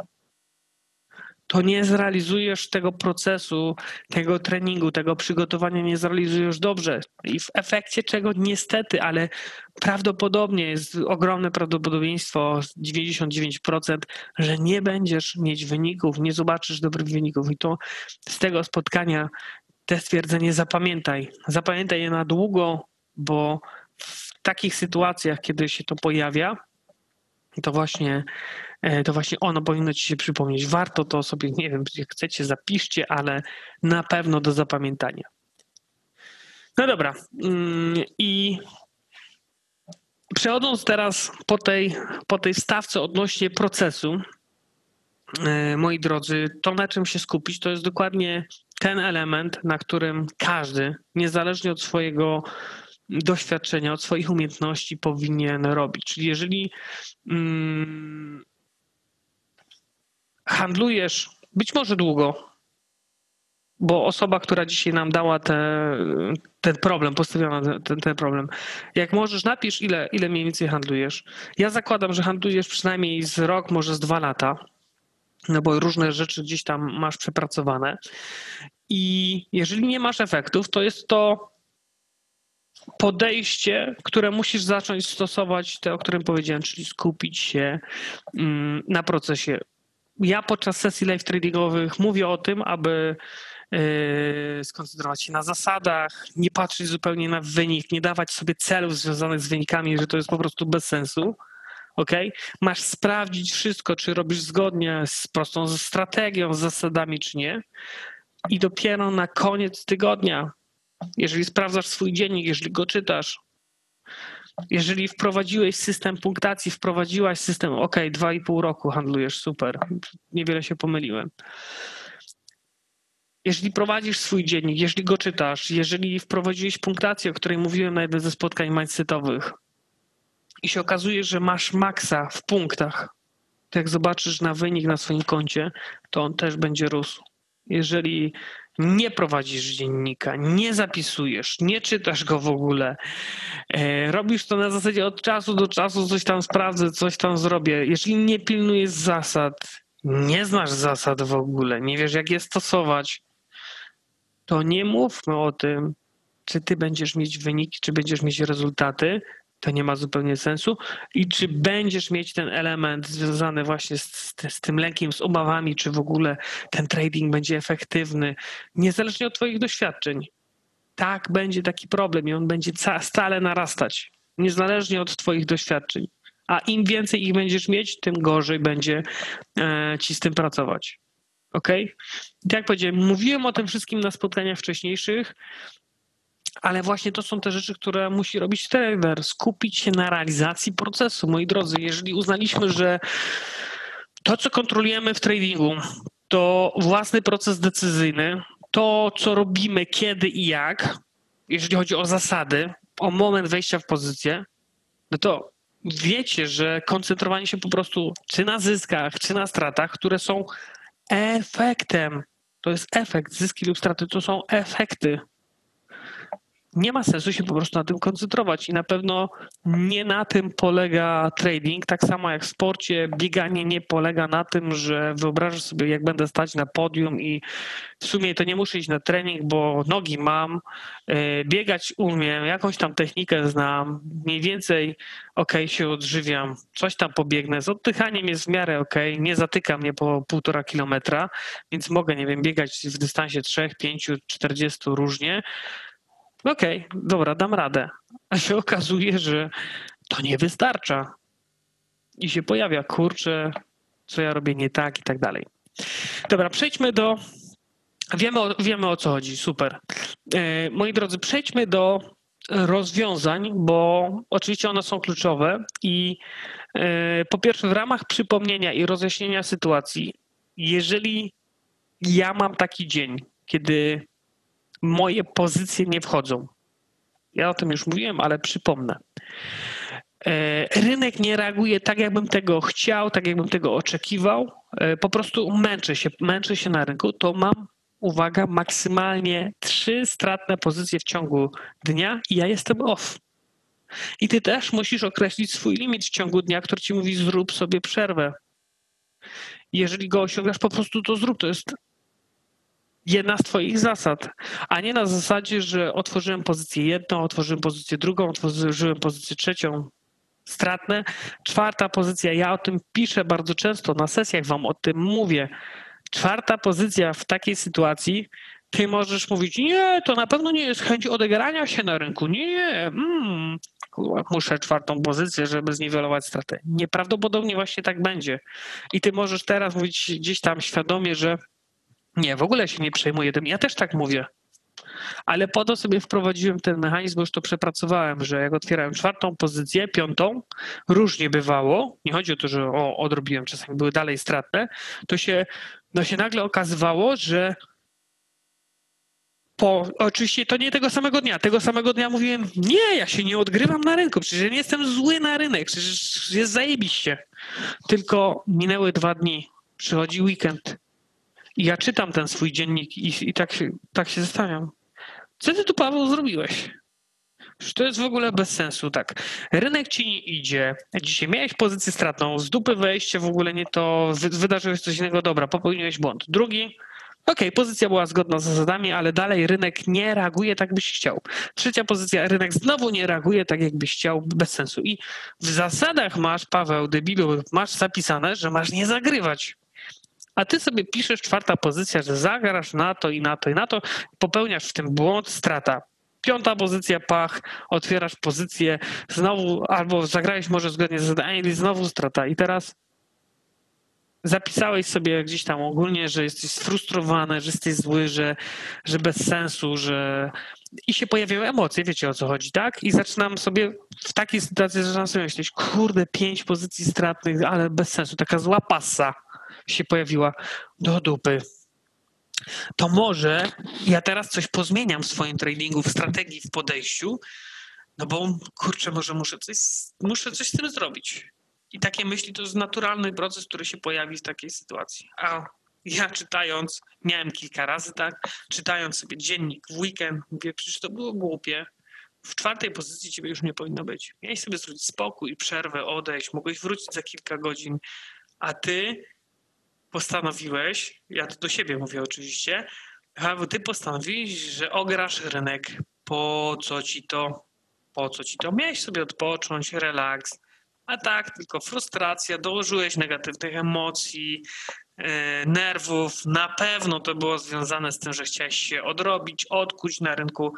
to nie zrealizujesz tego procesu, tego treningu, tego przygotowania, nie zrealizujesz dobrze. I w efekcie czego niestety, ale prawdopodobnie jest ogromne prawdopodobieństwo, 99%, że nie będziesz mieć wyników, nie zobaczysz dobrych wyników. I to z tego spotkania te stwierdzenie zapamiętaj. Zapamiętaj je na długo, bo w takich sytuacjach, kiedy się to pojawia, to właśnie, e, to właśnie ono powinno ci się przypomnieć. Warto to sobie, nie wiem, jak chcecie, zapiszcie, ale na pewno do zapamiętania. No dobra. Mm, I przechodząc teraz po tej, po tej stawce odnośnie procesu, e, moi drodzy, to na czym się skupić, to jest dokładnie ten element, na którym każdy, niezależnie od swojego doświadczenia, od swoich umiejętności powinien robić. Czyli jeżeli mm, handlujesz być może długo, bo osoba, która dzisiaj nam dała te, ten problem, postawiono ten, ten problem, jak możesz, napisz, ile, ile mniej więcej handlujesz. Ja zakładam, że handlujesz przynajmniej z rok, może z dwa lata, no bo różne rzeczy gdzieś tam masz przepracowane. I jeżeli nie masz efektów, to jest to podejście, które musisz zacząć stosować, te, o którym powiedziałem, czyli skupić się mm, na procesie. Ja podczas sesji live tradingowych mówię o tym, aby e, skoncentrować się na zasadach, nie patrzeć zupełnie na wynik, nie dawać sobie celów związanych z wynikami, że to jest po prostu bez sensu. ok? Masz sprawdzić wszystko, czy robisz zgodnie z prostą strategią, z zasadami, czy nie. I dopiero na koniec tygodnia jeżeli sprawdzasz swój dziennik, jeżeli go czytasz, jeżeli wprowadziłeś system punktacji, wprowadziłaś system, ok, dwa i pół roku handlujesz, super, niewiele się pomyliłem. Jeżeli prowadzisz swój dziennik, jeżeli go czytasz, jeżeli wprowadziłeś punktację, o której mówiłem na jednym ze spotkań mindsetowych i się okazuje, że masz maksa w punktach, to jak zobaczysz na wynik na swoim koncie, to on też będzie rósł. Jeżeli nie prowadzisz dziennika, nie zapisujesz, nie czytasz go w ogóle, e, robisz to na zasadzie od czasu do czasu, coś tam sprawdzę, coś tam zrobię. Jeżeli nie pilnujesz zasad, nie znasz zasad w ogóle, nie wiesz jak je stosować, to nie mówmy o tym, czy ty będziesz mieć wyniki, czy będziesz mieć rezultaty, to nie ma zupełnie sensu. I czy będziesz mieć ten element związany właśnie z, z, tym lękiem, z obawami, czy w ogóle ten trading będzie efektywny, niezależnie od Twoich doświadczeń. Tak, będzie taki problem i on będzie stale narastać, niezależnie od Twoich doświadczeń. A im więcej ich będziesz mieć, tym gorzej będzie e, ci z tym pracować. Ok? I tak jak powiedziałem, mówiłem o tym wszystkim na spotkaniach wcześniejszych. Ale właśnie to są te rzeczy, które musi robić trader. Skupić się na realizacji procesu. Moi drodzy, jeżeli uznaliśmy, że to, co kontrolujemy w tradingu, to własny proces decyzyjny, to, co robimy, kiedy i jak, jeżeli chodzi o zasady, o moment wejścia w pozycję, no to wiecie, że koncentrowanie się po prostu czy na zyskach, czy na stratach, które są efektem, to jest efekt, zyski lub straty to są efekty nie ma sensu się po prostu na tym koncentrować i na pewno nie na tym polega trading. Tak samo jak w sporcie, bieganie nie polega na tym, że wyobrażasz sobie, jak będę stać na podium i w sumie to nie muszę iść na trening, bo nogi mam, e, biegać umiem, jakąś tam technikę znam, mniej więcej ok, się odżywiam, coś tam pobiegnę, z oddychaniem jest w miarę ok, nie zatyka mnie po półtora kilometra, więc mogę, nie wiem, biegać w dystansie 3, 5, 40 różnie okej, okay, dobra, dam radę. A się okazuje, że to nie wystarcza. I się pojawia, kurczę, co ja robię nie tak i tak dalej. Dobra, przejdźmy do. Wiemy o, wiemy o co chodzi, super. E, moi drodzy, przejdźmy do rozwiązań, bo oczywiście one są kluczowe i e, po pierwsze w ramach przypomnienia i rozjaśnienia sytuacji, jeżeli ja mam taki dzień, kiedy moje pozycje nie wchodzą. Ja o tym już mówiłem, ale przypomnę. E, rynek nie reaguje tak, jakbym tego chciał, tak, jakbym tego oczekiwał. E, po prostu męczę się, męczę się na rynku, to mam, uwaga, maksymalnie trzy stratne pozycje w ciągu dnia i ja jestem off. I ty też musisz określić swój limit w ciągu dnia, który ci mówi zrób sobie przerwę. Jeżeli go osiągasz, po prostu to zrób. To jest jedna z twoich zasad, a nie na zasadzie, że otworzyłem pozycję jedną, otworzyłem pozycję drugą, otworzyłem pozycję trzecią. Stratne. Czwarta pozycja, ja o tym piszę bardzo często, na sesjach wam o tym mówię. Czwarta pozycja w takiej sytuacji, ty możesz mówić, nie, to na pewno nie jest chęć odegrania się na rynku, nie, mm, muszę czwartą pozycję, żeby zniwelować stratę. Nieprawdopodobnie właśnie tak będzie. I ty możesz teraz mówić gdzieś tam świadomie, że nie, w ogóle się nie przejmuję tym. Ja też tak mówię. Ale po to sobie wprowadziłem ten mechanizm, bo już to przepracowałem, że jak otwierałem czwartą pozycję, piątą, różnie bywało, nie chodzi o to, że o, odrobiłem, czasami były dalej stratne, to się, no się nagle okazywało, że po, oczywiście to nie tego samego dnia. Tego samego dnia mówiłem, nie, ja się nie odgrywam na rynku, przecież ja nie jestem zły na rynek, przecież jest zajebiście. Tylko minęły dwa dni, przychodzi weekend i ja czytam ten swój dziennik i, i tak, się, tak się zastanawiam. Co ty tu, Paweł, zrobiłeś? To jest w ogóle bez sensu, tak. Rynek ci nie idzie. Dzisiaj miałeś pozycję stratną, z dupy wejście w ogóle nie to, wydarzyłeś coś innego, dobra, popełniłeś błąd. Drugi, OK, pozycja była zgodna z zasadami, ale dalej rynek nie reaguje tak, byś chciał. Trzecia pozycja, rynek znowu nie reaguje tak, jakbyś chciał, bez sensu. I w zasadach masz, Paweł, debilu, masz zapisane, że masz nie zagrywać. A ty sobie piszesz czwarta pozycja, że zagrasz na to i na to i na to, popełniasz w tym błąd, strata. Piąta pozycja, pach, otwierasz pozycję, znowu, albo zagrałeś może zgodnie z zadaniem, znowu strata. I teraz zapisałeś sobie gdzieś tam ogólnie, że jesteś sfrustrowany, że jesteś zły, że, że bez sensu, że i się pojawiają emocje, wiecie o co chodzi, tak? I zaczynam sobie w takiej sytuacji zaczynam sobie myśleć, kurde, pięć pozycji stratnych, ale bez sensu, taka zła passa się pojawiła do dupy. To może ja teraz coś pozmieniam w swoim tradingu, w strategii, w podejściu, no bo kurczę, może muszę coś, muszę coś z tym zrobić. I takie myśli to jest naturalny proces, który się pojawi w takiej sytuacji. A ja czytając, miałem kilka razy tak, czytając sobie dziennik w weekend, mówię, przecież to było głupie. W czwartej pozycji ciebie już nie powinno być. Miałeś sobie zrobić spokój, przerwę, odejść, mogłeś wrócić za kilka godzin, a ty postanowiłeś, ja to do siebie mówię oczywiście, a ty postanowiłeś, że ograsz rynek. Po co ci to? Po co ci to? Miałeś sobie odpocząć, relaks, a tak, tylko frustracja, dołożyłeś negatywnych emocji, e, nerwów. Na pewno to było związane z tym, że chciałeś się odrobić, odkuć na rynku.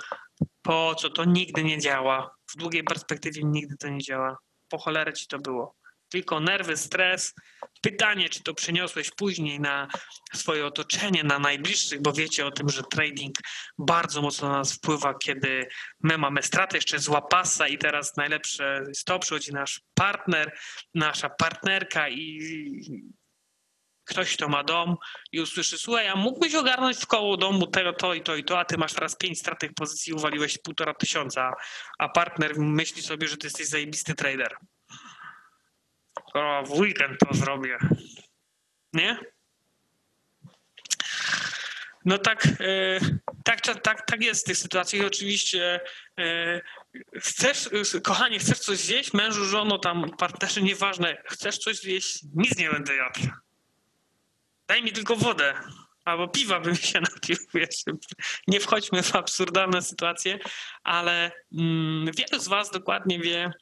Po co? To nigdy nie działa. W długiej perspektywie nigdy to nie działa. Po cholerę ci to było tylko nerwy, stres. Pytanie, czy to przeniosłeś później na swoje otoczenie, na najbliższych, bo wiecie o tym, że trading bardzo mocno na nas wpływa, kiedy my mamy stratę, jeszcze zła pasa i teraz najlepsze jest to, przychodzi nasz partner, nasza partnerka i ktoś, kto ma dom i usłyszy, słuchaj, a mógłbyś ogarnąć w koło domu tego, to i to i to, a ty masz teraz pięć stratnych pozycji, uwaliłeś półtora tysiąca, a partner myśli sobie, że ty jesteś zajebisty trader. O, w weekend to zrobię. Nie? No tak, e, tak, tak, tak jest w tych sytuacjach. Oczywiście e, chcesz, kochanie, chcesz coś zjeść? Mężu, żono, tam partnerzy, nieważne. Chcesz coś zjeść? Nic nie będę jadł. Daj mi tylko wodę. Albo piwa bym się napił, wiesz. Nie wchodźmy w absurdalne sytuacje, ale mm, wielu z was dokładnie wie,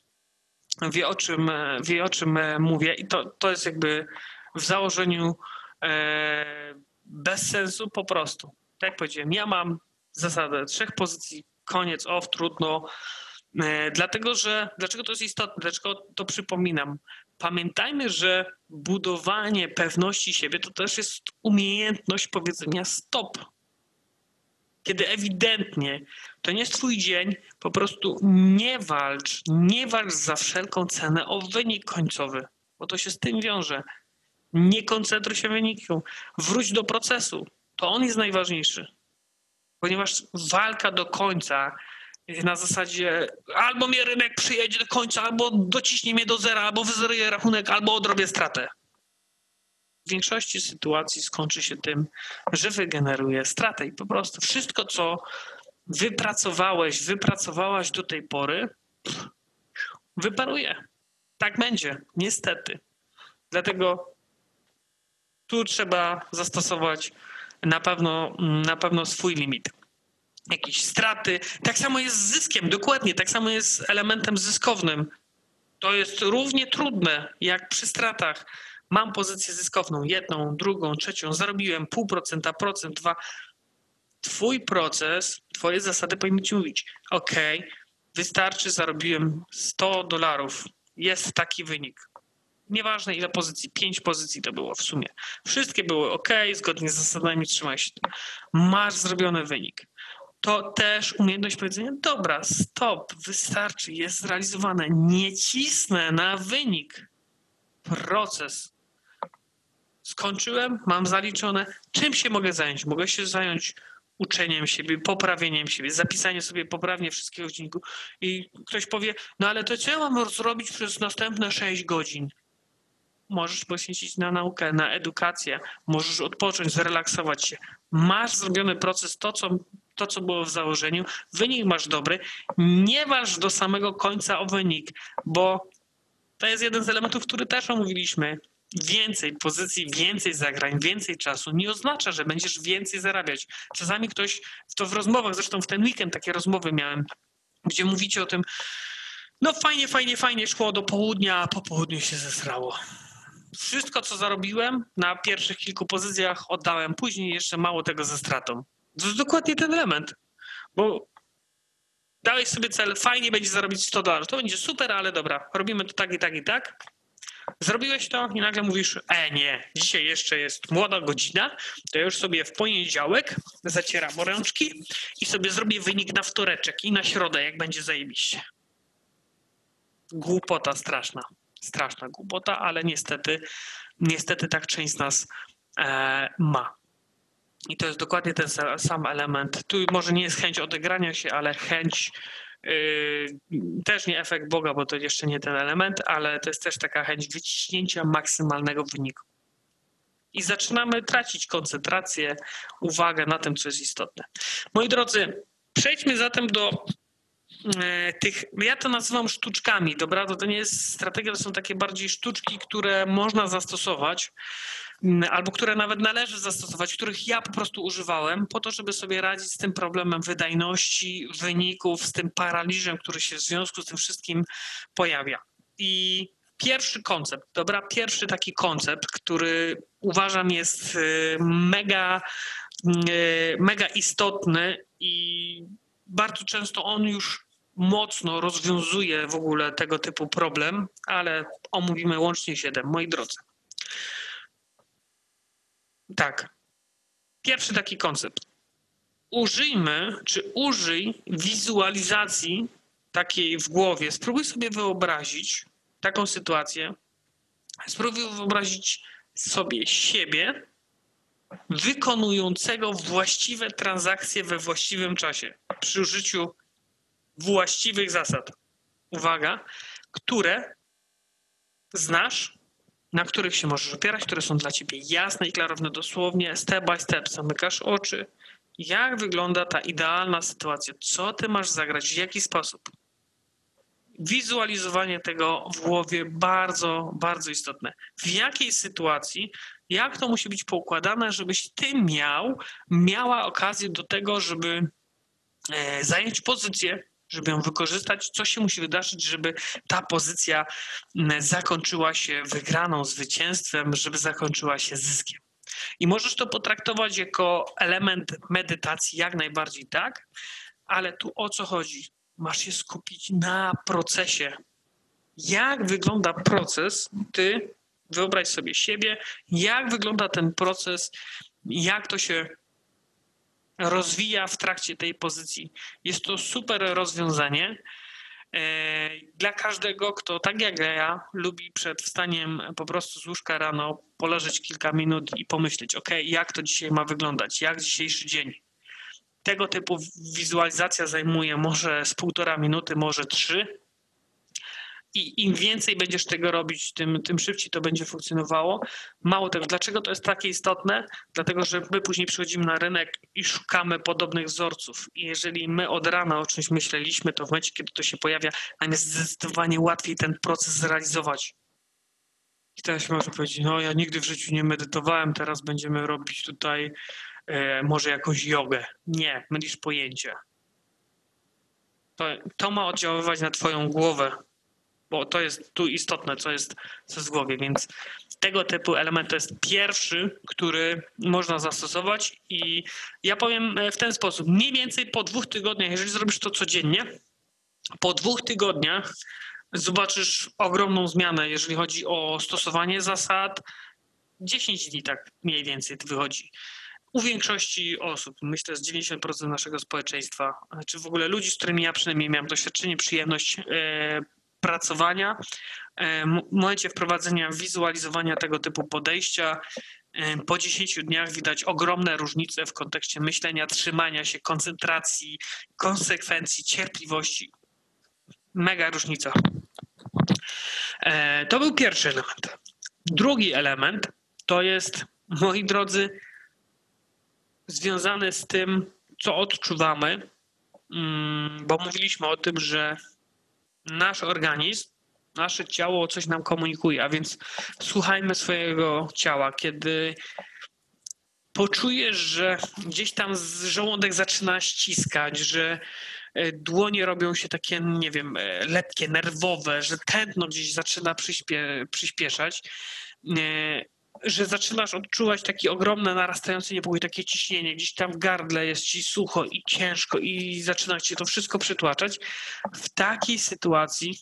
wie o czym, wie o czym mówię i to, to jest jakby w założeniu e, bez sensu po prostu. Tak jak powiedziałem, ja mam zasadę trzech pozycji, koniec, off, trudno, e, dlatego że, dlaczego to jest istotne, dlaczego to przypominam? Pamiętajmy, że budowanie pewności siebie to też jest umiejętność powiedzenia stop kiedy ewidentnie to nie jest twój dzień, po prostu nie walcz, nie walcz za wszelką cenę o wynik końcowy, bo to się z tym wiąże. Nie koncentruj się w wyniku, wróć do procesu. To on jest najważniejszy. ponieważ walka do końca na zasadzie albo mnie rynek przyjedzie do końca, albo dociśnie mnie do zera, albo wyzeruję rachunek, albo odrobię stratę. W większości sytuacji skończy się tym, że wygeneruje stratę i po prostu wszystko, co wypracowałeś, wypracowałaś do tej pory, wyparuje. Tak będzie, niestety. Dlatego tu trzeba zastosować na pewno, na pewno swój limit. Jakieś straty. Tak samo jest z zyskiem, dokładnie. Tak samo jest z elementem zyskownym. To jest równie trudne jak przy stratach. Mam pozycję zyskowną, jedną, drugą, trzecią, zarobiłem pół procenta, procent, dwa. Twój proces, twoje zasady powinny ci mówić, ok, wystarczy, zarobiłem 100 dolarów, jest taki wynik. Nieważne ile pozycji, pięć pozycji to było w sumie. Wszystkie były ok, zgodnie z zasadami trzymaj się. Masz zrobiony wynik. To też umiejętność powiedzenia, dobra, stop, wystarczy, jest zrealizowane. Nie cisnę na wynik. Proces. Skończyłem, mam zaliczone. Czym się mogę zająć? Mogę się zająć uczeniem siebie, poprawieniem siebie, zapisaniem sobie poprawnie wszystkiego w. I ktoś powie, no ale to co ja mam zrobić przez następne 6 godzin? możesz poświęcić na naukę, na edukację, możesz odpocząć, zrelaksować się. Masz zrobiony proces, to co, to co było w założeniu, wynik masz dobry, nie waż do samego końca o wynik, bo to jest jeden z elementów, który też omówiliśmy. Więcej pozycji, więcej zagrań, więcej czasu nie oznacza, że będziesz więcej zarabiać. Czasami ktoś, to w rozmowach, zresztą w ten weekend takie rozmowy miałem, gdzie mówicie o tym, no fajnie, fajnie, fajnie szło do południa, a po południu się zesrało wszystko, co zarobiłem na pierwszych kilku pozycjach, oddałem później jeszcze mało tego ze stratą. To jest dokładnie ten element, bo dałeś sobie cel, fajnie będzie zarobić 100 dolarów, to będzie super, ale dobra, robimy to tak i tak i tak. Zrobiłeś to i nagle mówisz, e nie, dzisiaj jeszcze jest młoda godzina, to już sobie w poniedziałek zacieram rączki i sobie zrobię wynik na wtoreczek i na środę, jak będzie zajebiście. Głupota straszna straszna głupota, ale niestety, niestety tak część z nas e, ma. I to jest dokładnie ten sam element. Tu może nie jest chęć odegrania się, ale chęć, też nie efekt Boga, bo to jeszcze nie ten element, ale to jest też taka chęć wyciśnięcia maksymalnego wyniku. I zaczynamy tracić koncentrację, uwagę na tym, co jest istotne. Moi drodzy, przejdźmy zatem do E, tych, ja to nazywam sztuczkami, dobra? To, to nie jest strategia, to są takie bardziej sztuczki, które można zastosować albo które nawet należy zastosować, których ja po prostu używałem po to, żeby sobie radzić z tym problemem wydajności, wyników, z tym paraliżem, który się w związku z tym wszystkim pojawia. I pierwszy koncept, dobra, pierwszy taki koncept, który uważam jest e, mega, e, mega istotny i bardzo często on już mocno rozwiązuje w ogóle tego typu problem, ale omówimy łącznie siedem, moi drodzy. Tak. Pierwszy taki koncept. Użyjmy, czy użyj wizualizacji takiej w głowie. Spróbuj sobie wyobrazić taką sytuację. Spróbuj wyobrazić sobie siebie wykonującego właściwe transakcje we właściwym czasie przy użyciu właściwych zasad. Uwaga, które znasz, na których się możesz opierać, które są dla ciebie jasne i klarowne, dosłownie step by step. Zamykasz oczy. Jak wygląda ta idealna sytuacja? Co ty masz zagrać? W jaki sposób? Wizualizowanie tego w głowie bardzo, bardzo istotne. W jakiej sytuacji, jak to musi być poukładane, żebyś ty miał, miała okazję do tego, żeby e, zająć pozycję żeby ją wykorzystać, co się musi wydarzyć, żeby ta pozycja mm, zakończyła się wygraną, zwycięstwem, żeby zakończyła się zyskiem. I możesz to potraktować jako element medytacji, jak najbardziej tak, ale tu o co chodzi? Masz się skupić na procesie. Jak wygląda proces? Ty wyobraź sobie siebie, jak wygląda ten proces, jak to się rozwija w trakcie tej pozycji. Jest to super rozwiązanie e, dla każdego, kto tak jak ja lubi przed wstaniem po prostu z łóżka rano poleżeć kilka minut i pomyśleć, ok, jak to dzisiaj ma wyglądać, jak dzisiejszy dzień. tego typu wizualizacja zajmuje może z półtora minuty, może trzy. I im więcej będziesz tego robić, tym, tym szybciej to będzie funkcjonowało. Mało tego, dlaczego to jest takie istotne? Dlatego, że my później przychodzimy na rynek i szukamy podobnych wzorców. I jeżeli my od rana o czymś myśleliśmy, to w momencie, kiedy to się pojawia, nam jest zdecydowanie łatwiej ten proces zrealizować. I ktoś może powiedzieć, no ja nigdy w życiu nie medytowałem, teraz będziemy robić tutaj e, może jakąś jogę. Nie, mylisz pojęcie. To, to ma oddziaływać na twoją głowę, bo to jest tu istotne, co jest, co jest w głowie, więc tego typu element to jest pierwszy, który można zastosować i ja powiem e, w ten sposób, mniej więcej po dwóch tygodniach, jeżeli zrobisz to codziennie, po dwóch tygodniach zobaczysz ogromną zmianę, jeżeli chodzi o stosowanie zasad. 10 dni tak mniej więcej wychodzi. U większości osób, myślę, z 90% naszego społeczeństwa, czy w ogóle ludzi, z którymi ja przynajmniej miałem doświadczenie, przyjemność e, pracowania, e, w momencie wprowadzenia wizualizowania tego typu podejścia, e, po 10 dniach widać ogromne różnice w kontekście myślenia, trzymania się, koncentracji, konsekwencji, cierpliwości. Mega różnica. E, to był pierwszy element. Drugi element to jest, moi drodzy, związany z tym, co odczuwamy, mm, bo mówiliśmy o tym, że nasz organizm, nasze ciało coś nam komunikuje, a więc słuchajmy swojego ciała. Kiedy poczujesz, że gdzieś tam żołądek zaczyna ściskać, że E, dłonie robią się takie, nie wiem, e, letkie, nerwowe, że tętno gdzieś zaczyna przyspie, przyspieszać, e, że zaczynasz odczuwać taki ogromny, narastający niepokój, takie ciśnienie, gdzieś tam w gardle jest ci sucho i ciężko i zaczyna cię to wszystko przytłaczać. W takiej sytuacji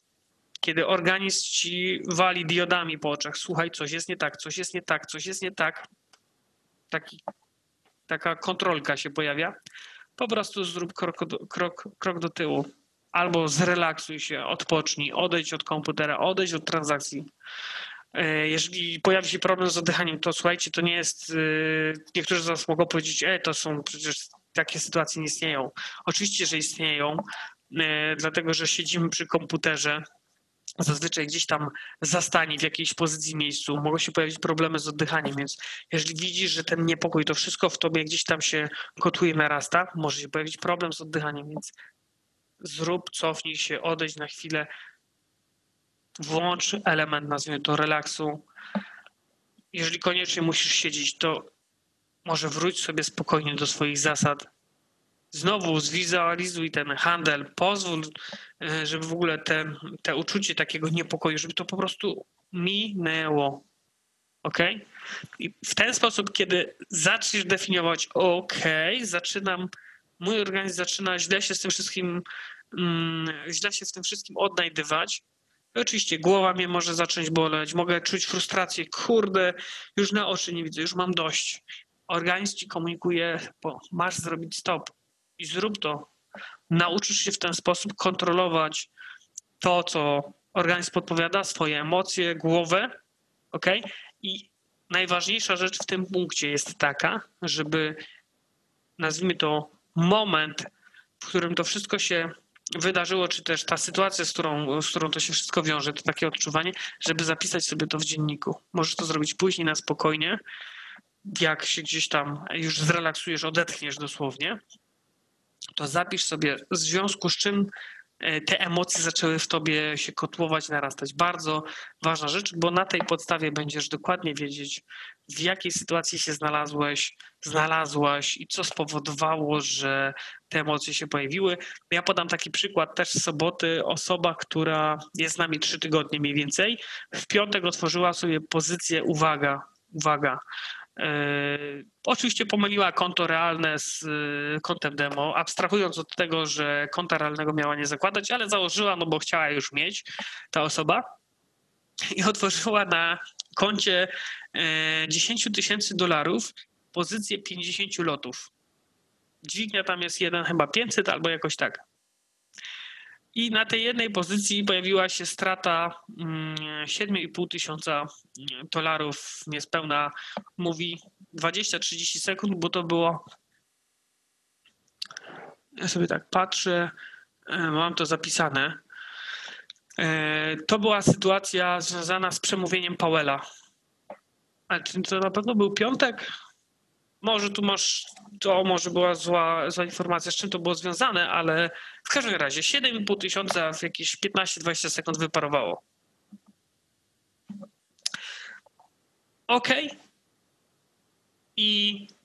kiedy organizm ci wali diodami po oczach, słuchaj, coś jest nie tak, coś jest nie tak, coś jest nie tak, taki, taka kontrolka się pojawia, po prostu zrób krok do, krok, krok do tyłu. Albo zrelaksuj się, odpocznij, odejdź od komputera, odejdź od transakcji. E, jeżeli pojawi się problem z oddychaniem, to słuchajcie, to nie jest. E, niektórzy z Was mogą powiedzieć, e, to są przecież takie sytuacje nie istnieją. Oczywiście, że istnieją, e, dlatego że siedzimy przy komputerze, zazwyczaj gdzieś tam zastani w jakiejś pozycji, miejscu, mogą się pojawić problemy z oddychaniem, więc jeżeli widzisz, że ten niepokój, to wszystko w tobie gdzieś tam się kotuje, narasta, może się pojawić problem z oddychaniem, więc zrób, cofnij się, odejdź na chwilę, włącz element, nazwijmy to relaksu. Jeżeli koniecznie musisz siedzieć, to może wróć sobie spokojnie do swoich zasad, znowu zwizualizuj ten handel, pozwól, e, żeby w ogóle te, te uczucie takiego niepokoju, żeby to po prostu minęło. Ok? I w ten sposób, kiedy zaczniesz definiować, ok, zaczynam, mój organizm zaczyna źle się z tym wszystkim, mm, źle się z tym wszystkim odnajdywać. Oczywiście głowa mnie może zacząć boleć, mogę czuć frustrację, kurde, już na oczy nie widzę, już mam dość. Organizm ci komunikuje, bo masz zrobić stop i zrób to. Nauczysz się w ten sposób kontrolować to, co organizm podpowiada, swoje emocje, głowę, ok? I najważniejsza rzecz w tym punkcie jest taka, żeby nazwijmy to moment, w którym to wszystko się wydarzyło, czy też ta sytuacja, z którą, z którą to się wszystko wiąże, to takie odczuwanie, żeby zapisać sobie to w dzienniku. Możesz to zrobić później na spokojnie, jak się gdzieś tam już zrelaksujesz, odetchniesz dosłownie, to zapisz sobie w związku z czym e, te emocje zaczęły w tobie się kotłować, narastać. Bardzo ważna rzecz, bo na tej podstawie będziesz dokładnie wiedzieć, w jakiej sytuacji się znalazłeś, znalazłaś i co spowodowało, że te emocje się pojawiły. Ja podam taki przykład też z soboty. Osoba, która jest z nami trzy tygodnie mniej więcej, w piątek otworzyła sobie pozycję uwaga, uwaga, E, oczywiście pomyliła konto realne z e, kontem demo, abstrahując od tego, że konta realnego miała nie zakładać, ale założyła, no bo chciała już mieć ta osoba i otworzyła na koncie 10 e, tysięcy dolarów pozycję 50 lotów. Dźwignia tam jest jeden chyba 500 albo jakoś tak. I na tej jednej pozycji pojawiła się strata 7,5 mm, tysiąca dolarów, niespełna mówi 20-30 sekund, bo to było Ja sobie tak patrzę, e, mam to zapisane. E, To była sytuacja związana z przemówieniem Powella. To na pewno był piątek? Może tu masz, to może była zła, zła informacja, z czym to było związane, ale w każdym razie 7,5 tysiąca w jakieś 15-20 sekund wyparowało. OK. I e,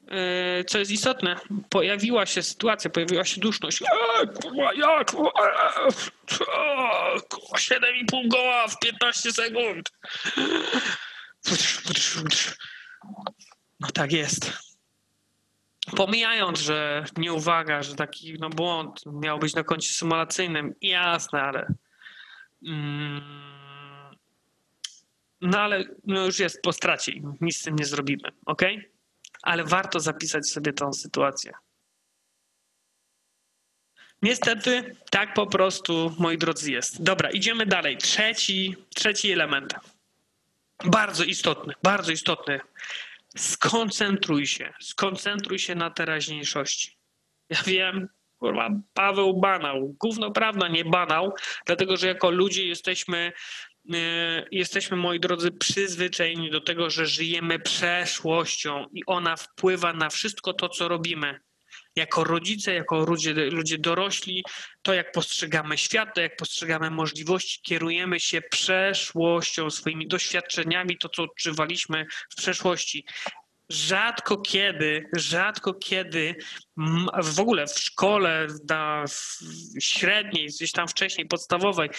co jest istotne, pojawiła się sytuacja, pojawiła się duszność. Eee, jak? Eee, co? Kurwa, 7,5 goła w 15 sekund. No tak jest. Pomijając, że nieuwaga, że taki no, błąd miał być na koncie symulacyjnym, jasne, ale. Mm, no ale no już jest po stracie nic z tym nie zrobimy, ok? Ale warto zapisać sobie tą sytuację. Niestety, tak po prostu, moi drodzy, jest. Dobra, idziemy dalej. Trzeci, trzeci element. Bardzo istotny, bardzo istotny. Skoncentruj się, skoncentruj się na teraźniejszości. Ja wiem, kurwa, Paweł banał. Gówno prawda nie banał, dlatego że jako ludzie jesteśmy, jesteśmy, moi drodzy, przyzwyczajeni do tego, że żyjemy przeszłością i ona wpływa na wszystko to, co robimy. Jako rodzice, jako ludzie, ludzie dorośli, to jak postrzegamy świat, to jak postrzegamy możliwości, kierujemy się przeszłością, swoimi doświadczeniami, to co odczuwaliśmy w przeszłości rzadko kiedy, rzadko kiedy w ogóle w szkole, na średniej, gdzieś tam wcześniej, podstawowej,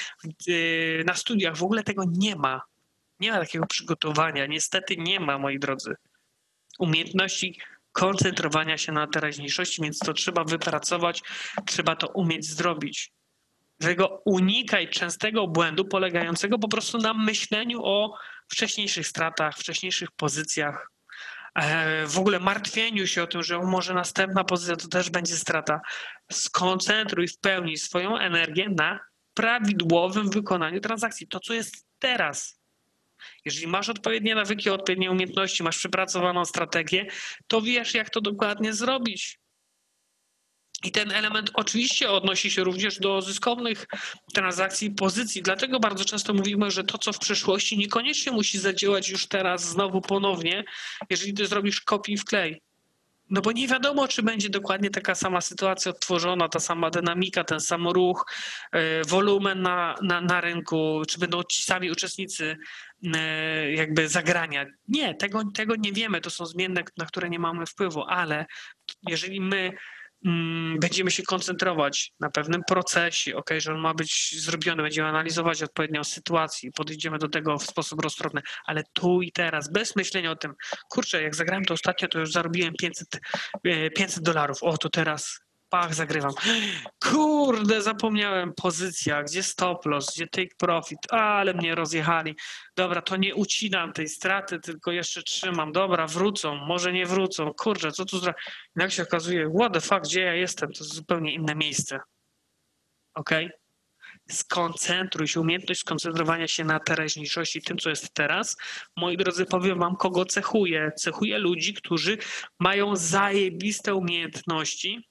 yy, na studiach w ogóle tego nie ma. Nie ma takiego przygotowania. Niestety nie ma, moi drodzy. Umiejętności koncentrowania się na teraźniejszości, więc to trzeba wypracować, trzeba to umieć zrobić. Dlatego unikaj częstego błędu polegającego po prostu na myśleniu o wcześniejszych stratach, wcześniejszych pozycjach, w ogóle martwieniu się o tym, że może następna pozycja to też będzie strata. Skoncentruj w pełni swoją energię na prawidłowym wykonaniu transakcji. To, co jest teraz. Jeżeli masz odpowiednie nawyki, odpowiednie umiejętności, masz przepracowaną strategię, to wiesz, jak to dokładnie zrobić. I ten element oczywiście odnosi się również do zyskownych transakcji pozycji. Dlatego bardzo często mówimy, że to, co w przeszłości, niekoniecznie musi zadziałać już teraz znowu ponownie, jeżeli ty zrobisz kopiuj w klej. No bo nie wiadomo, czy będzie dokładnie taka sama sytuacja odtworzona, ta sama dynamika, ten sam ruch, e, wolumen na, na, na rynku, czy będą ci sami uczestnicy e, jakby zagrania. Nie, tego, tego nie wiemy, to są zmienne, na które nie mamy wpływu, ale jeżeli my będziemy się koncentrować na pewnym procesie, ok, że on ma być zrobiony, będziemy analizować odpowiednią sytuację, podejdziemy do tego w sposób roztropny, ale tu i teraz, bez myślenia o tym, kurczę, jak zagrałem to ostatnio, to już zarobiłem 500, e, 500 dolarów, o, to teraz pach, zagrywam. Kurde, zapomniałem pozycja, gdzie stop loss, gdzie take profit, ale mnie rozjechali. Dobra, to nie ucinam tej straty, tylko jeszcze trzymam. Dobra, wrócą, może nie wrócą. Kurczę, co tu zrobić? Jak się okazuje, what the fuck, gdzie ja jestem? To jest zupełnie inne miejsce. Ok? Skoncentruj się, umiejętność skoncentrowania się na teraźniejszości, tym, co jest teraz. Moi drodzy, powiem wam, kogo cechuje. Cechuje ludzi, którzy mają zajebiste umiejętności,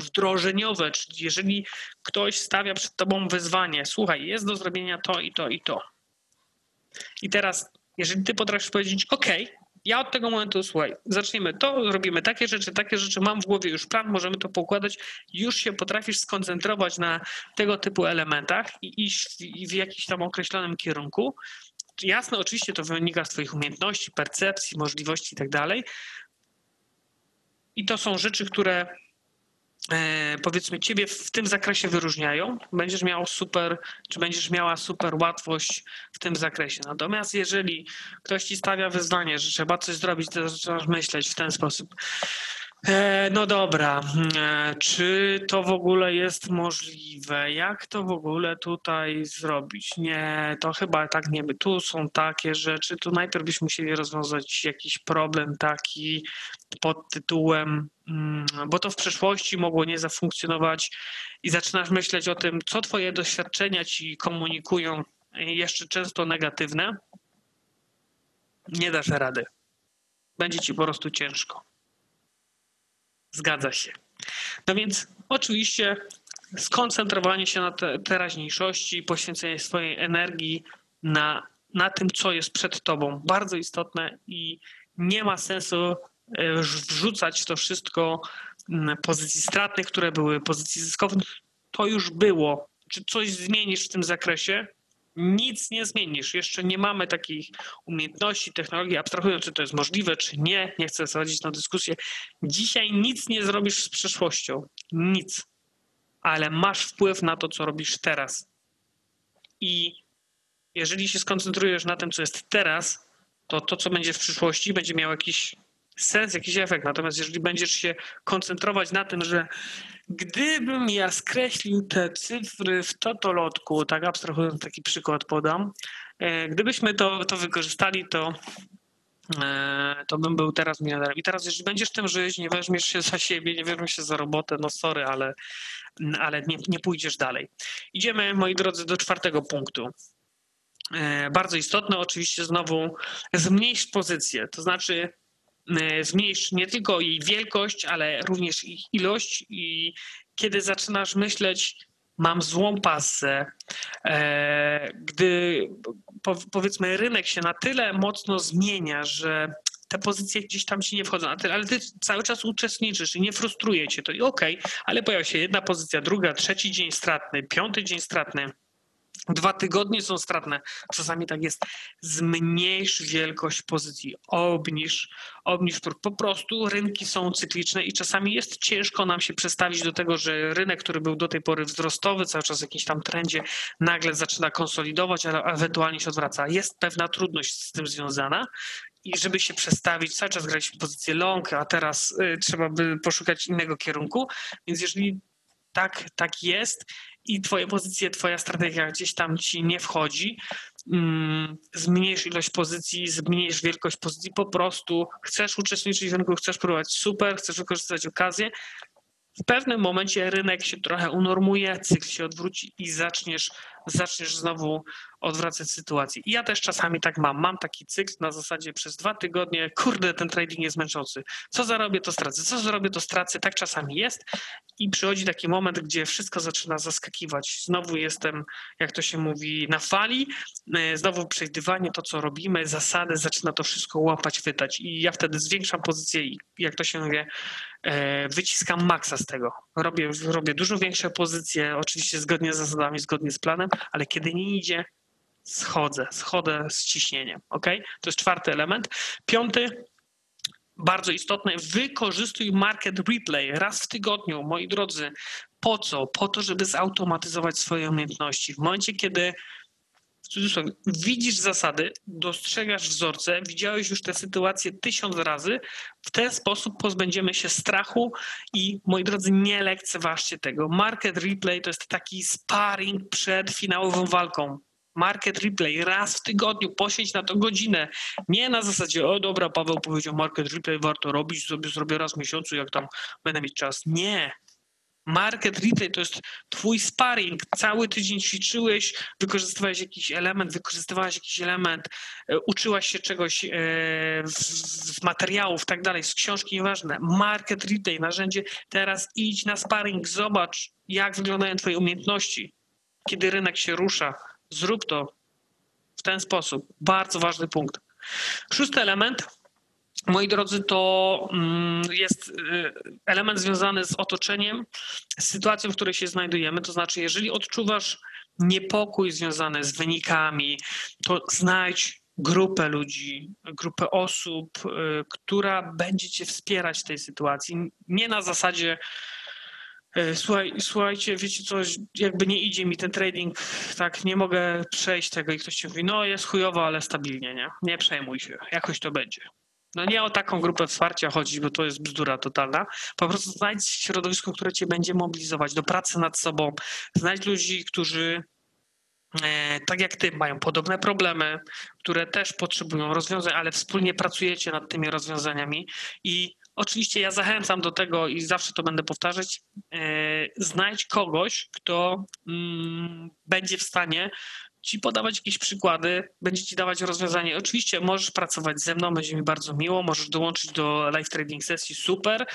wdrożeniowe, czyli jeżeli ktoś stawia przed tobą wyzwanie, słuchaj, jest do zrobienia to i to i to. I teraz, jeżeli ty potrafisz powiedzieć, OK, ja od tego momentu, słuchaj, zaczniemy to, robimy takie rzeczy, takie rzeczy, mam w głowie już plan, możemy to poukładać, już się potrafisz skoncentrować na tego typu elementach i iść w, w jakimś tam określonym kierunku. Jasne, oczywiście to wynika z Twoich umiejętności, percepcji, możliwości i tak dalej. I to są rzeczy, które powiedzmy ciebie w tym zakresie wyróżniają, będziesz miał super, czy będziesz miała super łatwość w tym zakresie. Natomiast jeżeli ktoś ci stawia wyzwanie, że trzeba coś zrobić, to zaczynasz myśleć w ten sposób. E, no dobra, e, czy to w ogóle jest możliwe? Jak to w ogóle tutaj zrobić? Nie, to chyba tak nie by. Tu są takie rzeczy, tu najpierw byśmy musieli rozwiązać jakiś problem taki pod tytułem, mm, bo to w przeszłości mogło nie zafunkcjonować i zaczynasz myśleć o tym, co twoje doświadczenia ci komunikują, jeszcze często negatywne. Nie dasz rady. Będzie ci po prostu ciężko. Zgadza się. No więc oczywiście skoncentrowanie się na te, teraźniejszości, poświęcenie swojej energii na, na tym, co jest przed tobą, bardzo istotne i nie ma sensu e, wrzucać to wszystko pozycji stratnych, które były, pozycji zyskowych. To już było. Czy coś zmienisz w tym zakresie? Nic nie zmienisz. Jeszcze nie mamy takich umiejętności, technologii, abstrahując, czy to jest możliwe, czy nie. Nie chcę zachodzić na dyskusję. Dzisiaj nic nie zrobisz z przeszłością. Nic. Ale masz wpływ na to, co robisz teraz. I jeżeli się skoncentrujesz na tym, co jest teraz, to to, co będzie w przyszłości, będzie miało jakiś sens, jakiś efekt. Natomiast jeżeli będziesz się koncentrować na tym, że gdybym ja skreślił te cyfry w totolotku, tak abstrahując taki przykład podam, e, gdybyśmy to, to wykorzystali, to e, to bym był teraz milionerem. I teraz, jeżeli będziesz tym żyć, nie weźmiesz się za siebie, nie weźmiesz się za robotę, no sorry, ale, ale nie, nie pójdziesz dalej. Idziemy, moi drodzy, do czwartego punktu. E, bardzo istotne, oczywiście znowu zmniejsz pozycję, to znaczy zmniejsz nie tylko jej wielkość, ale również ich ilość i kiedy zaczynasz myśleć, mam złą pasę, e, gdy powiedzmy rynek się na tyle mocno zmienia, że te pozycje gdzieś tam ci nie wchodzą, ale ty cały czas uczestniczysz i nie frustruje cię to i okej, okay, ale pojawia się jedna pozycja, druga, trzeci dzień stratny, piąty dzień stratny Dwa tygodnie są stratne. Czasami tak jest. Zmniejsz wielkość pozycji, obniż, obniż. Po prostu rynki są cykliczne i czasami jest ciężko nam się przestawić do tego, że rynek, który był do tej pory wzrostowy, cały czas w jakimś tam trendzie, nagle zaczyna konsolidować, ale ewentualnie się odwraca. Jest pewna trudność z tym związana i żeby się przestawić, cały czas graliśmy pozycję long, a teraz y, trzeba by poszukać innego kierunku. Więc jeżeli tak, tak jest i twoje pozycje, twoja strategia gdzieś tam ci nie wchodzi, mm, zmniejsz ilość pozycji, zmniejsz wielkość pozycji, po prostu chcesz uczestniczyć w rynku, chcesz próbować super, chcesz wykorzystać okazję, w pewnym momencie rynek się trochę unormuje, cykl się odwróci i zaczniesz, zaczniesz znowu odwracać sytuację. I ja też czasami tak mam. Mam taki cykl na zasadzie przez dwa tygodnie, kurde, ten trading jest męczący. Co zarobię, to stracę. Co zrobię, to stracę. Tak czasami jest. I przychodzi taki moment, gdzie wszystko zaczyna zaskakiwać. Znowu jestem, jak to się mówi, na fali. E, znowu przejdywanie, to co robimy, zasady, zaczyna to wszystko łapać, wytać. I ja wtedy zwiększam pozycję i jak to się mówi, e, wyciskam maksa z tego. Robię, robię dużo większe pozycje, oczywiście zgodnie z zasadami, zgodnie z planem, ale kiedy nie idzie, schodzę, schodzę z ciśnieniem. Ok? To jest czwarty element. Piąty, bardzo istotny, wykorzystuj market replay raz w tygodniu, moi drodzy. Po co? Po to, żeby zautomatyzować swoje umiejętności. W momencie, kiedy w cudzysłowie, widzisz zasady, dostrzegasz wzorce, widziałeś już tę sytuację tysiąc razy, w ten sposób pozbędziemy się strachu i moi drodzy, nie lekceważcie tego. Market replay to jest taki sparring przed finałową walką market replay raz w tygodniu, poświęć na to godzinę. Nie na zasadzie, o dobra, Paweł powiedział market replay, warto robić, sobie zrobię raz w miesiącu, jak tam będę mieć czas. Nie. Market replay to jest twój sparring. Cały tydzień ćwiczyłeś, wykorzystywałeś jakiś element, wykorzystywałeś jakiś element, e, uczyłaś się czegoś e, z materiałów, tak dalej, z książki, nieważne. Market replay, narzędzie. Teraz idź na sparring, zobacz, jak wyglądają twoje umiejętności, kiedy rynek się rusza Zrób to w ten sposób. Bardzo ważny punkt. Szósty element, moi drodzy, to mm, jest y, element związany z otoczeniem, z sytuacją, w której się znajdujemy. To znaczy, jeżeli odczuwasz niepokój związany z wynikami, to znajdź grupę ludzi, grupę osób, y, która będzie cię wspierać w tej sytuacji. Nie na zasadzie słuchaj, słuchajcie, wiecie coś, jakby nie idzie mi ten trading, tak, nie mogę przejść tego i ktoś ci mówi, no jest chujowo, ale stabilnie, nie? Nie przejmuj się, jakoś to będzie. No nie o taką grupę wsparcia chodzi, bo to jest bzdura totalna. Po prostu znajdź środowisko, które cię będzie mobilizować do pracy nad sobą. Znajdź ludzi, którzy e, tak jak ty, mają podobne problemy, które też potrzebują rozwiązań, ale wspólnie pracujecie nad tymi rozwiązaniami i Oczywiście ja zachęcam do tego i zawsze to będę powtarzać. E, znajdź kogoś, kto mm, będzie w stanie ci podawać jakieś przykłady, będzie ci dawać rozwiązanie. Oczywiście możesz pracować ze mną, będzie mi bardzo miło, możesz dołączyć do live trading sesji, super,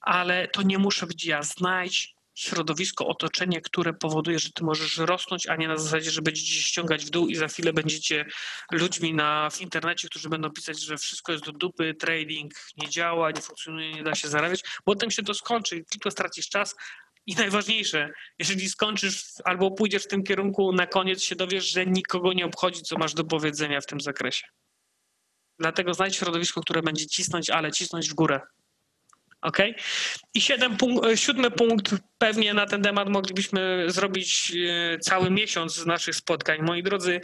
ale to nie muszę być ja. Znajdź środowisko, otoczenie, które powoduje, że ty możesz rosnąć, a nie na zasadzie, że będziecie się ściągać w dół i za chwilę będziecie ludźmi na, w internecie, którzy będą pisać, że wszystko jest do dupy, trading nie działa, nie funkcjonuje, nie da się zarabiać. Potem się to skończy tylko stracisz czas. I najważniejsze, jeżeli skończysz albo pójdziesz w tym kierunku, na koniec się dowiesz, że nikogo nie obchodzi, co masz do powiedzenia w tym zakresie. Dlatego znajdź środowisko, które będzie cisnąć, ale cisnąć w górę. Ok? I siedem punk- siódmy punkt, pewnie na ten temat moglibyśmy zrobić e, cały miesiąc z naszych spotkań. Moi drodzy,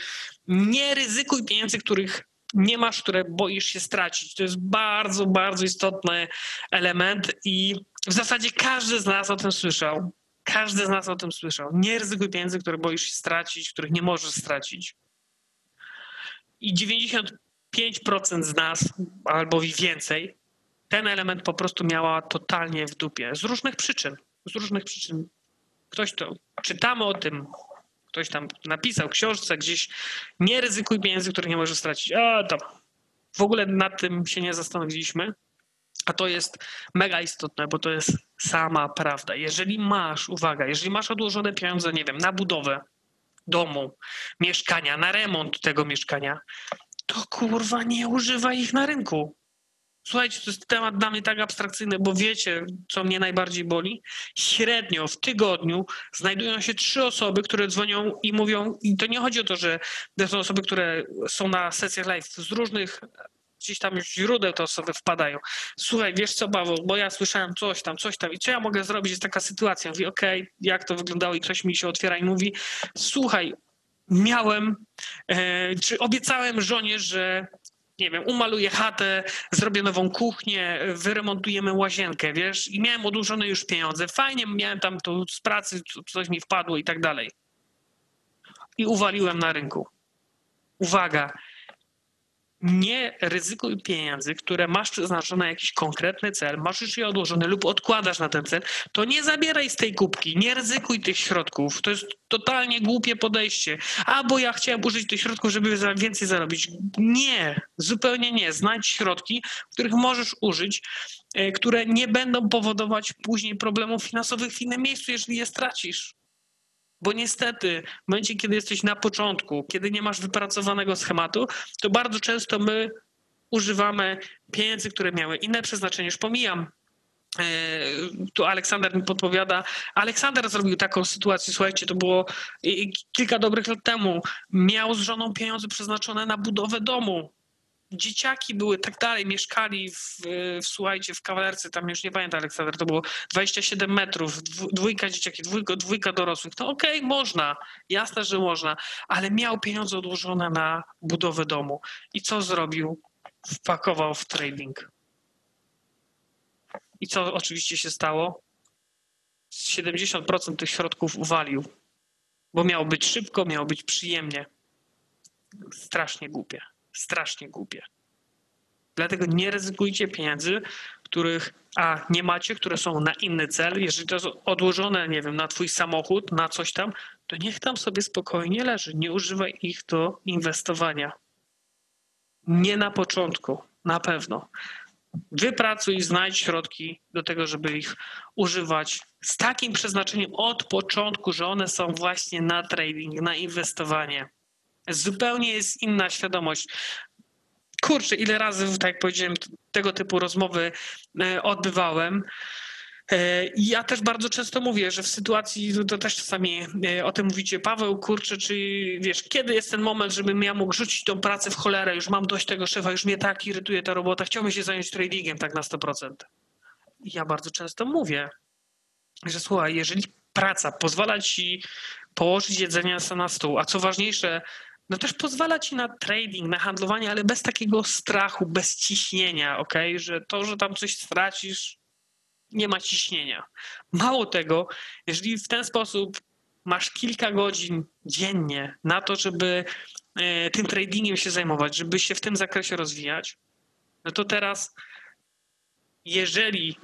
nie ryzykuj pieniędzy, których nie masz, które boisz się stracić. To jest bardzo, bardzo istotny element i w zasadzie każdy z nas o tym słyszał. Każdy z nas o tym słyszał. Nie ryzykuj pieniędzy, które boisz się stracić, których nie możesz stracić. I 95% z nas, albo i więcej, ten element po prostu miała totalnie w dupie. Z różnych przyczyn. Z różnych przyczyn. Ktoś to, czytamy o tym, ktoś tam napisał książce gdzieś, nie ryzykuj pieniędzy, których nie możesz stracić. A to w ogóle nad tym się nie zastanowiliśmy. A to jest mega istotne, bo to jest sama prawda. Jeżeli masz, uwaga, jeżeli masz odłożone pieniądze, nie wiem, na budowę domu, mieszkania, na remont tego mieszkania, to kurwa nie używaj ich na rynku. Słuchajcie, to jest temat dla mnie tak abstrakcyjny, bo wiecie, co mnie najbardziej boli? Średnio w tygodniu znajdują się trzy osoby, które dzwonią i mówią, i to nie chodzi o to, że to są osoby, które są na sesjach live z różnych gdzieś tam źródeł te osoby wpadają. Słuchaj, wiesz co, Paweł, bo ja słyszałem coś tam, coś tam i co ja mogę zrobić, jest taka sytuacja. Mówi, okej, okay, jak to wyglądało i ktoś mi się otwiera i mówi, słuchaj, miałem, e, czy obiecałem żonie, że nie wiem, umaluję chatę, zrobię nową kuchnię, wyremontujemy łazienkę, wiesz, i miałem odłożone już pieniądze. Fajnie, miałem tam to z pracy, coś mi wpadło i tak dalej. I uwaliłem na rynku. Uwaga, nie ryzykuj pieniędzy, które masz przeznaczone na jakiś konkretny cel, masz już je odłożone lub odkładasz na ten cel, to nie zabieraj z tej kubki, nie ryzykuj tych środków. To jest totalnie głupie podejście. A, bo ja chciałem użyć tych środków, żeby więcej zarobić. Nie, zupełnie nie. Znajdź środki, których możesz użyć, e, które nie będą powodować później problemów finansowych w innym miejscu, jeżeli je stracisz. Bo niestety, w momencie, kiedy jesteś na początku, kiedy nie masz wypracowanego schematu, to bardzo często my używamy pieniędzy, które miały inne przeznaczenie. Już pomijam e, tu Aleksander mi podpowiada. Aleksander zrobił taką sytuację, słuchajcie, to było kilka dobrych lat temu. Miał z żoną pieniądze przeznaczone na budowę domu dzieciaki były tak dalej, mieszkali w, w, słuchajcie, w kawalerce, tam już nie pamiętam Aleksander, to było 27 metrów, dwójka dzieciaki, dwójka, dwójka dorosłych, to okej, okay, można, jasne, że można, ale miał pieniądze odłożone na budowę domu. I co zrobił? Wpakował w trading. I co oczywiście się stało? 70% tych środków uwalił, bo miało być szybko, miało być przyjemnie. Strasznie głupie strasznie głupie. Dlatego nie ryzykujcie pieniędzy, których a nie macie, które są na inny cel. Jeżeli to jest odłożone, nie wiem, na twój samochód, na coś tam, to niech tam sobie spokojnie leży. Nie używaj ich do inwestowania. Nie na początku, na pewno. Wypracuj, znajdź środki do tego, żeby ich używać z takim przeznaczeniem od początku, że one są właśnie na trading, na inwestowanie. Zupełnie jest inna świadomość. Kurczę, ile razy, tak jak powiedziałem, tego typu rozmowy e, odbywałem. E, ja też bardzo często mówię, że w sytuacji, to też czasami e, o tym mówicie, Paweł, kurczę, czy wiesz, kiedy jest ten moment, żebym ja mógł rzucić tą pracę w cholerę, już mam dość tego szefa, już mnie tak irytuje ta robota, chciałbym się zająć tradingiem tak na 100%. I ja bardzo często mówię, że słuchaj, jeżeli praca pozwala ci położyć jedzenie na stół, a co ważniejsze, no też pozwala ci na trading, na handlowanie, ale bez takiego strachu, bez ciśnienia, ok? Że to, że tam coś stracisz, nie ma ciśnienia. Mało tego, jeżeli w ten sposób masz kilka godzin dziennie na to, żeby e, tym tradingiem się zajmować, żeby się w tym zakresie rozwijać, no to teraz, jeżeli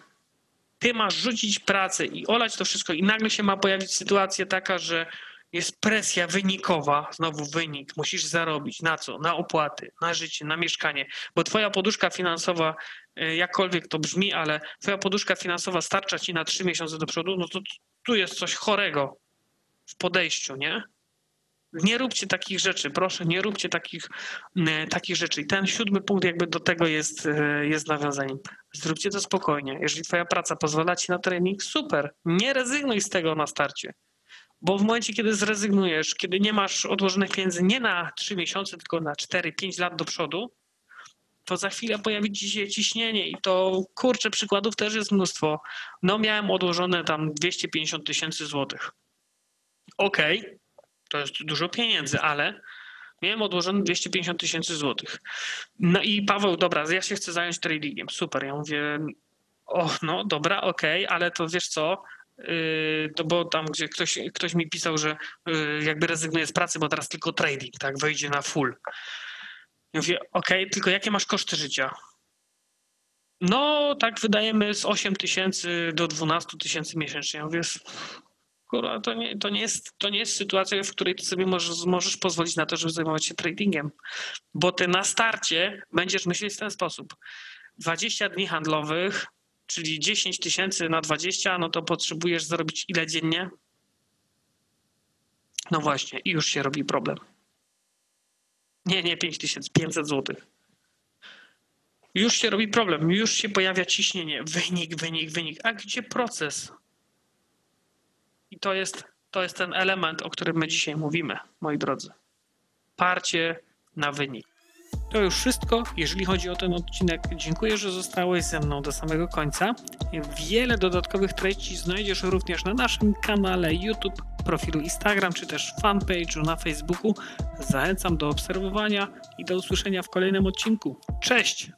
ty masz rzucić pracę i olać to wszystko i nagle się ma pojawić sytuacja taka, że jest presja wynikowa, znowu wynik, musisz zarobić na co? Na opłaty, na życie, na mieszkanie, bo twoja poduszka finansowa, y, jakkolwiek to brzmi, ale twoja poduszka finansowa starcza ci na trzy miesiące do przodu, no to tu jest coś chorego w podejściu, nie? Nie róbcie takich rzeczy, proszę, nie róbcie takich, y, takich rzeczy. I ten siódmy punkt jakby do tego jest, y, jest nawiązaniem. Zróbcie to spokojnie. Jeżeli twoja praca pozwala ci na trening, super. Nie rezygnuj z tego na starcie. Bo w momencie, kiedy zrezygnujesz, kiedy nie masz odłożonych pieniędzy nie na 3 miesiące, tylko na 4-5 lat do przodu, to za chwilę pojawi ci się ciśnienie i to kurczę, przykładów też jest mnóstwo. No miałem odłożone tam 250 tysięcy złotych. Okej, to jest dużo pieniędzy, ale miałem odłożone 250 tysięcy złotych. No i Paweł, dobra, ja się chcę zająć tradingiem. Super, ja mówię, o, no dobra, okej, ale to wiesz co, Yy, to bo tam, gdzie ktoś, ktoś mi pisał, że yy, jakby rezygnuje z pracy, bo teraz tylko trading, tak, wejdzie na full. Ja mówię, okej, tylko jakie masz koszty życia? No, tak wydajemy z 8 tysięcy do 12 tysięcy miesięcznie. Ja mówię, kurwa, to nie, to, nie jest, to nie jest sytuacja, w której ty sobie możesz, możesz pozwolić na to, żeby zajmować się tradingiem, bo ty na starcie będziesz myśleć w ten sposób. 20 dni handlowych, czyli 10 tysięcy na 20, no to potrzebujesz zarobić ile dziennie? No właśnie, i już się robi problem. Nie, nie 5 tysięcy, 500 złotych. Już się robi problem, już się pojawia ciśnienie, wynik, wynik, wynik. A gdzie proces? I to jest, to jest ten element, o którym my dzisiaj mówimy, moi drodzy. Parcie na wynik. To już wszystko, jeżeli chodzi o ten odcinek. Dziękuję, że zostałeś ze mną do samego końca. Wiele dodatkowych treści znajdziesz również na naszym kanale YouTube, profilu Instagram czy też fanpage'u na Facebooku. Zachęcam do obserwowania i do usłyszenia w kolejnym odcinku. Cześć!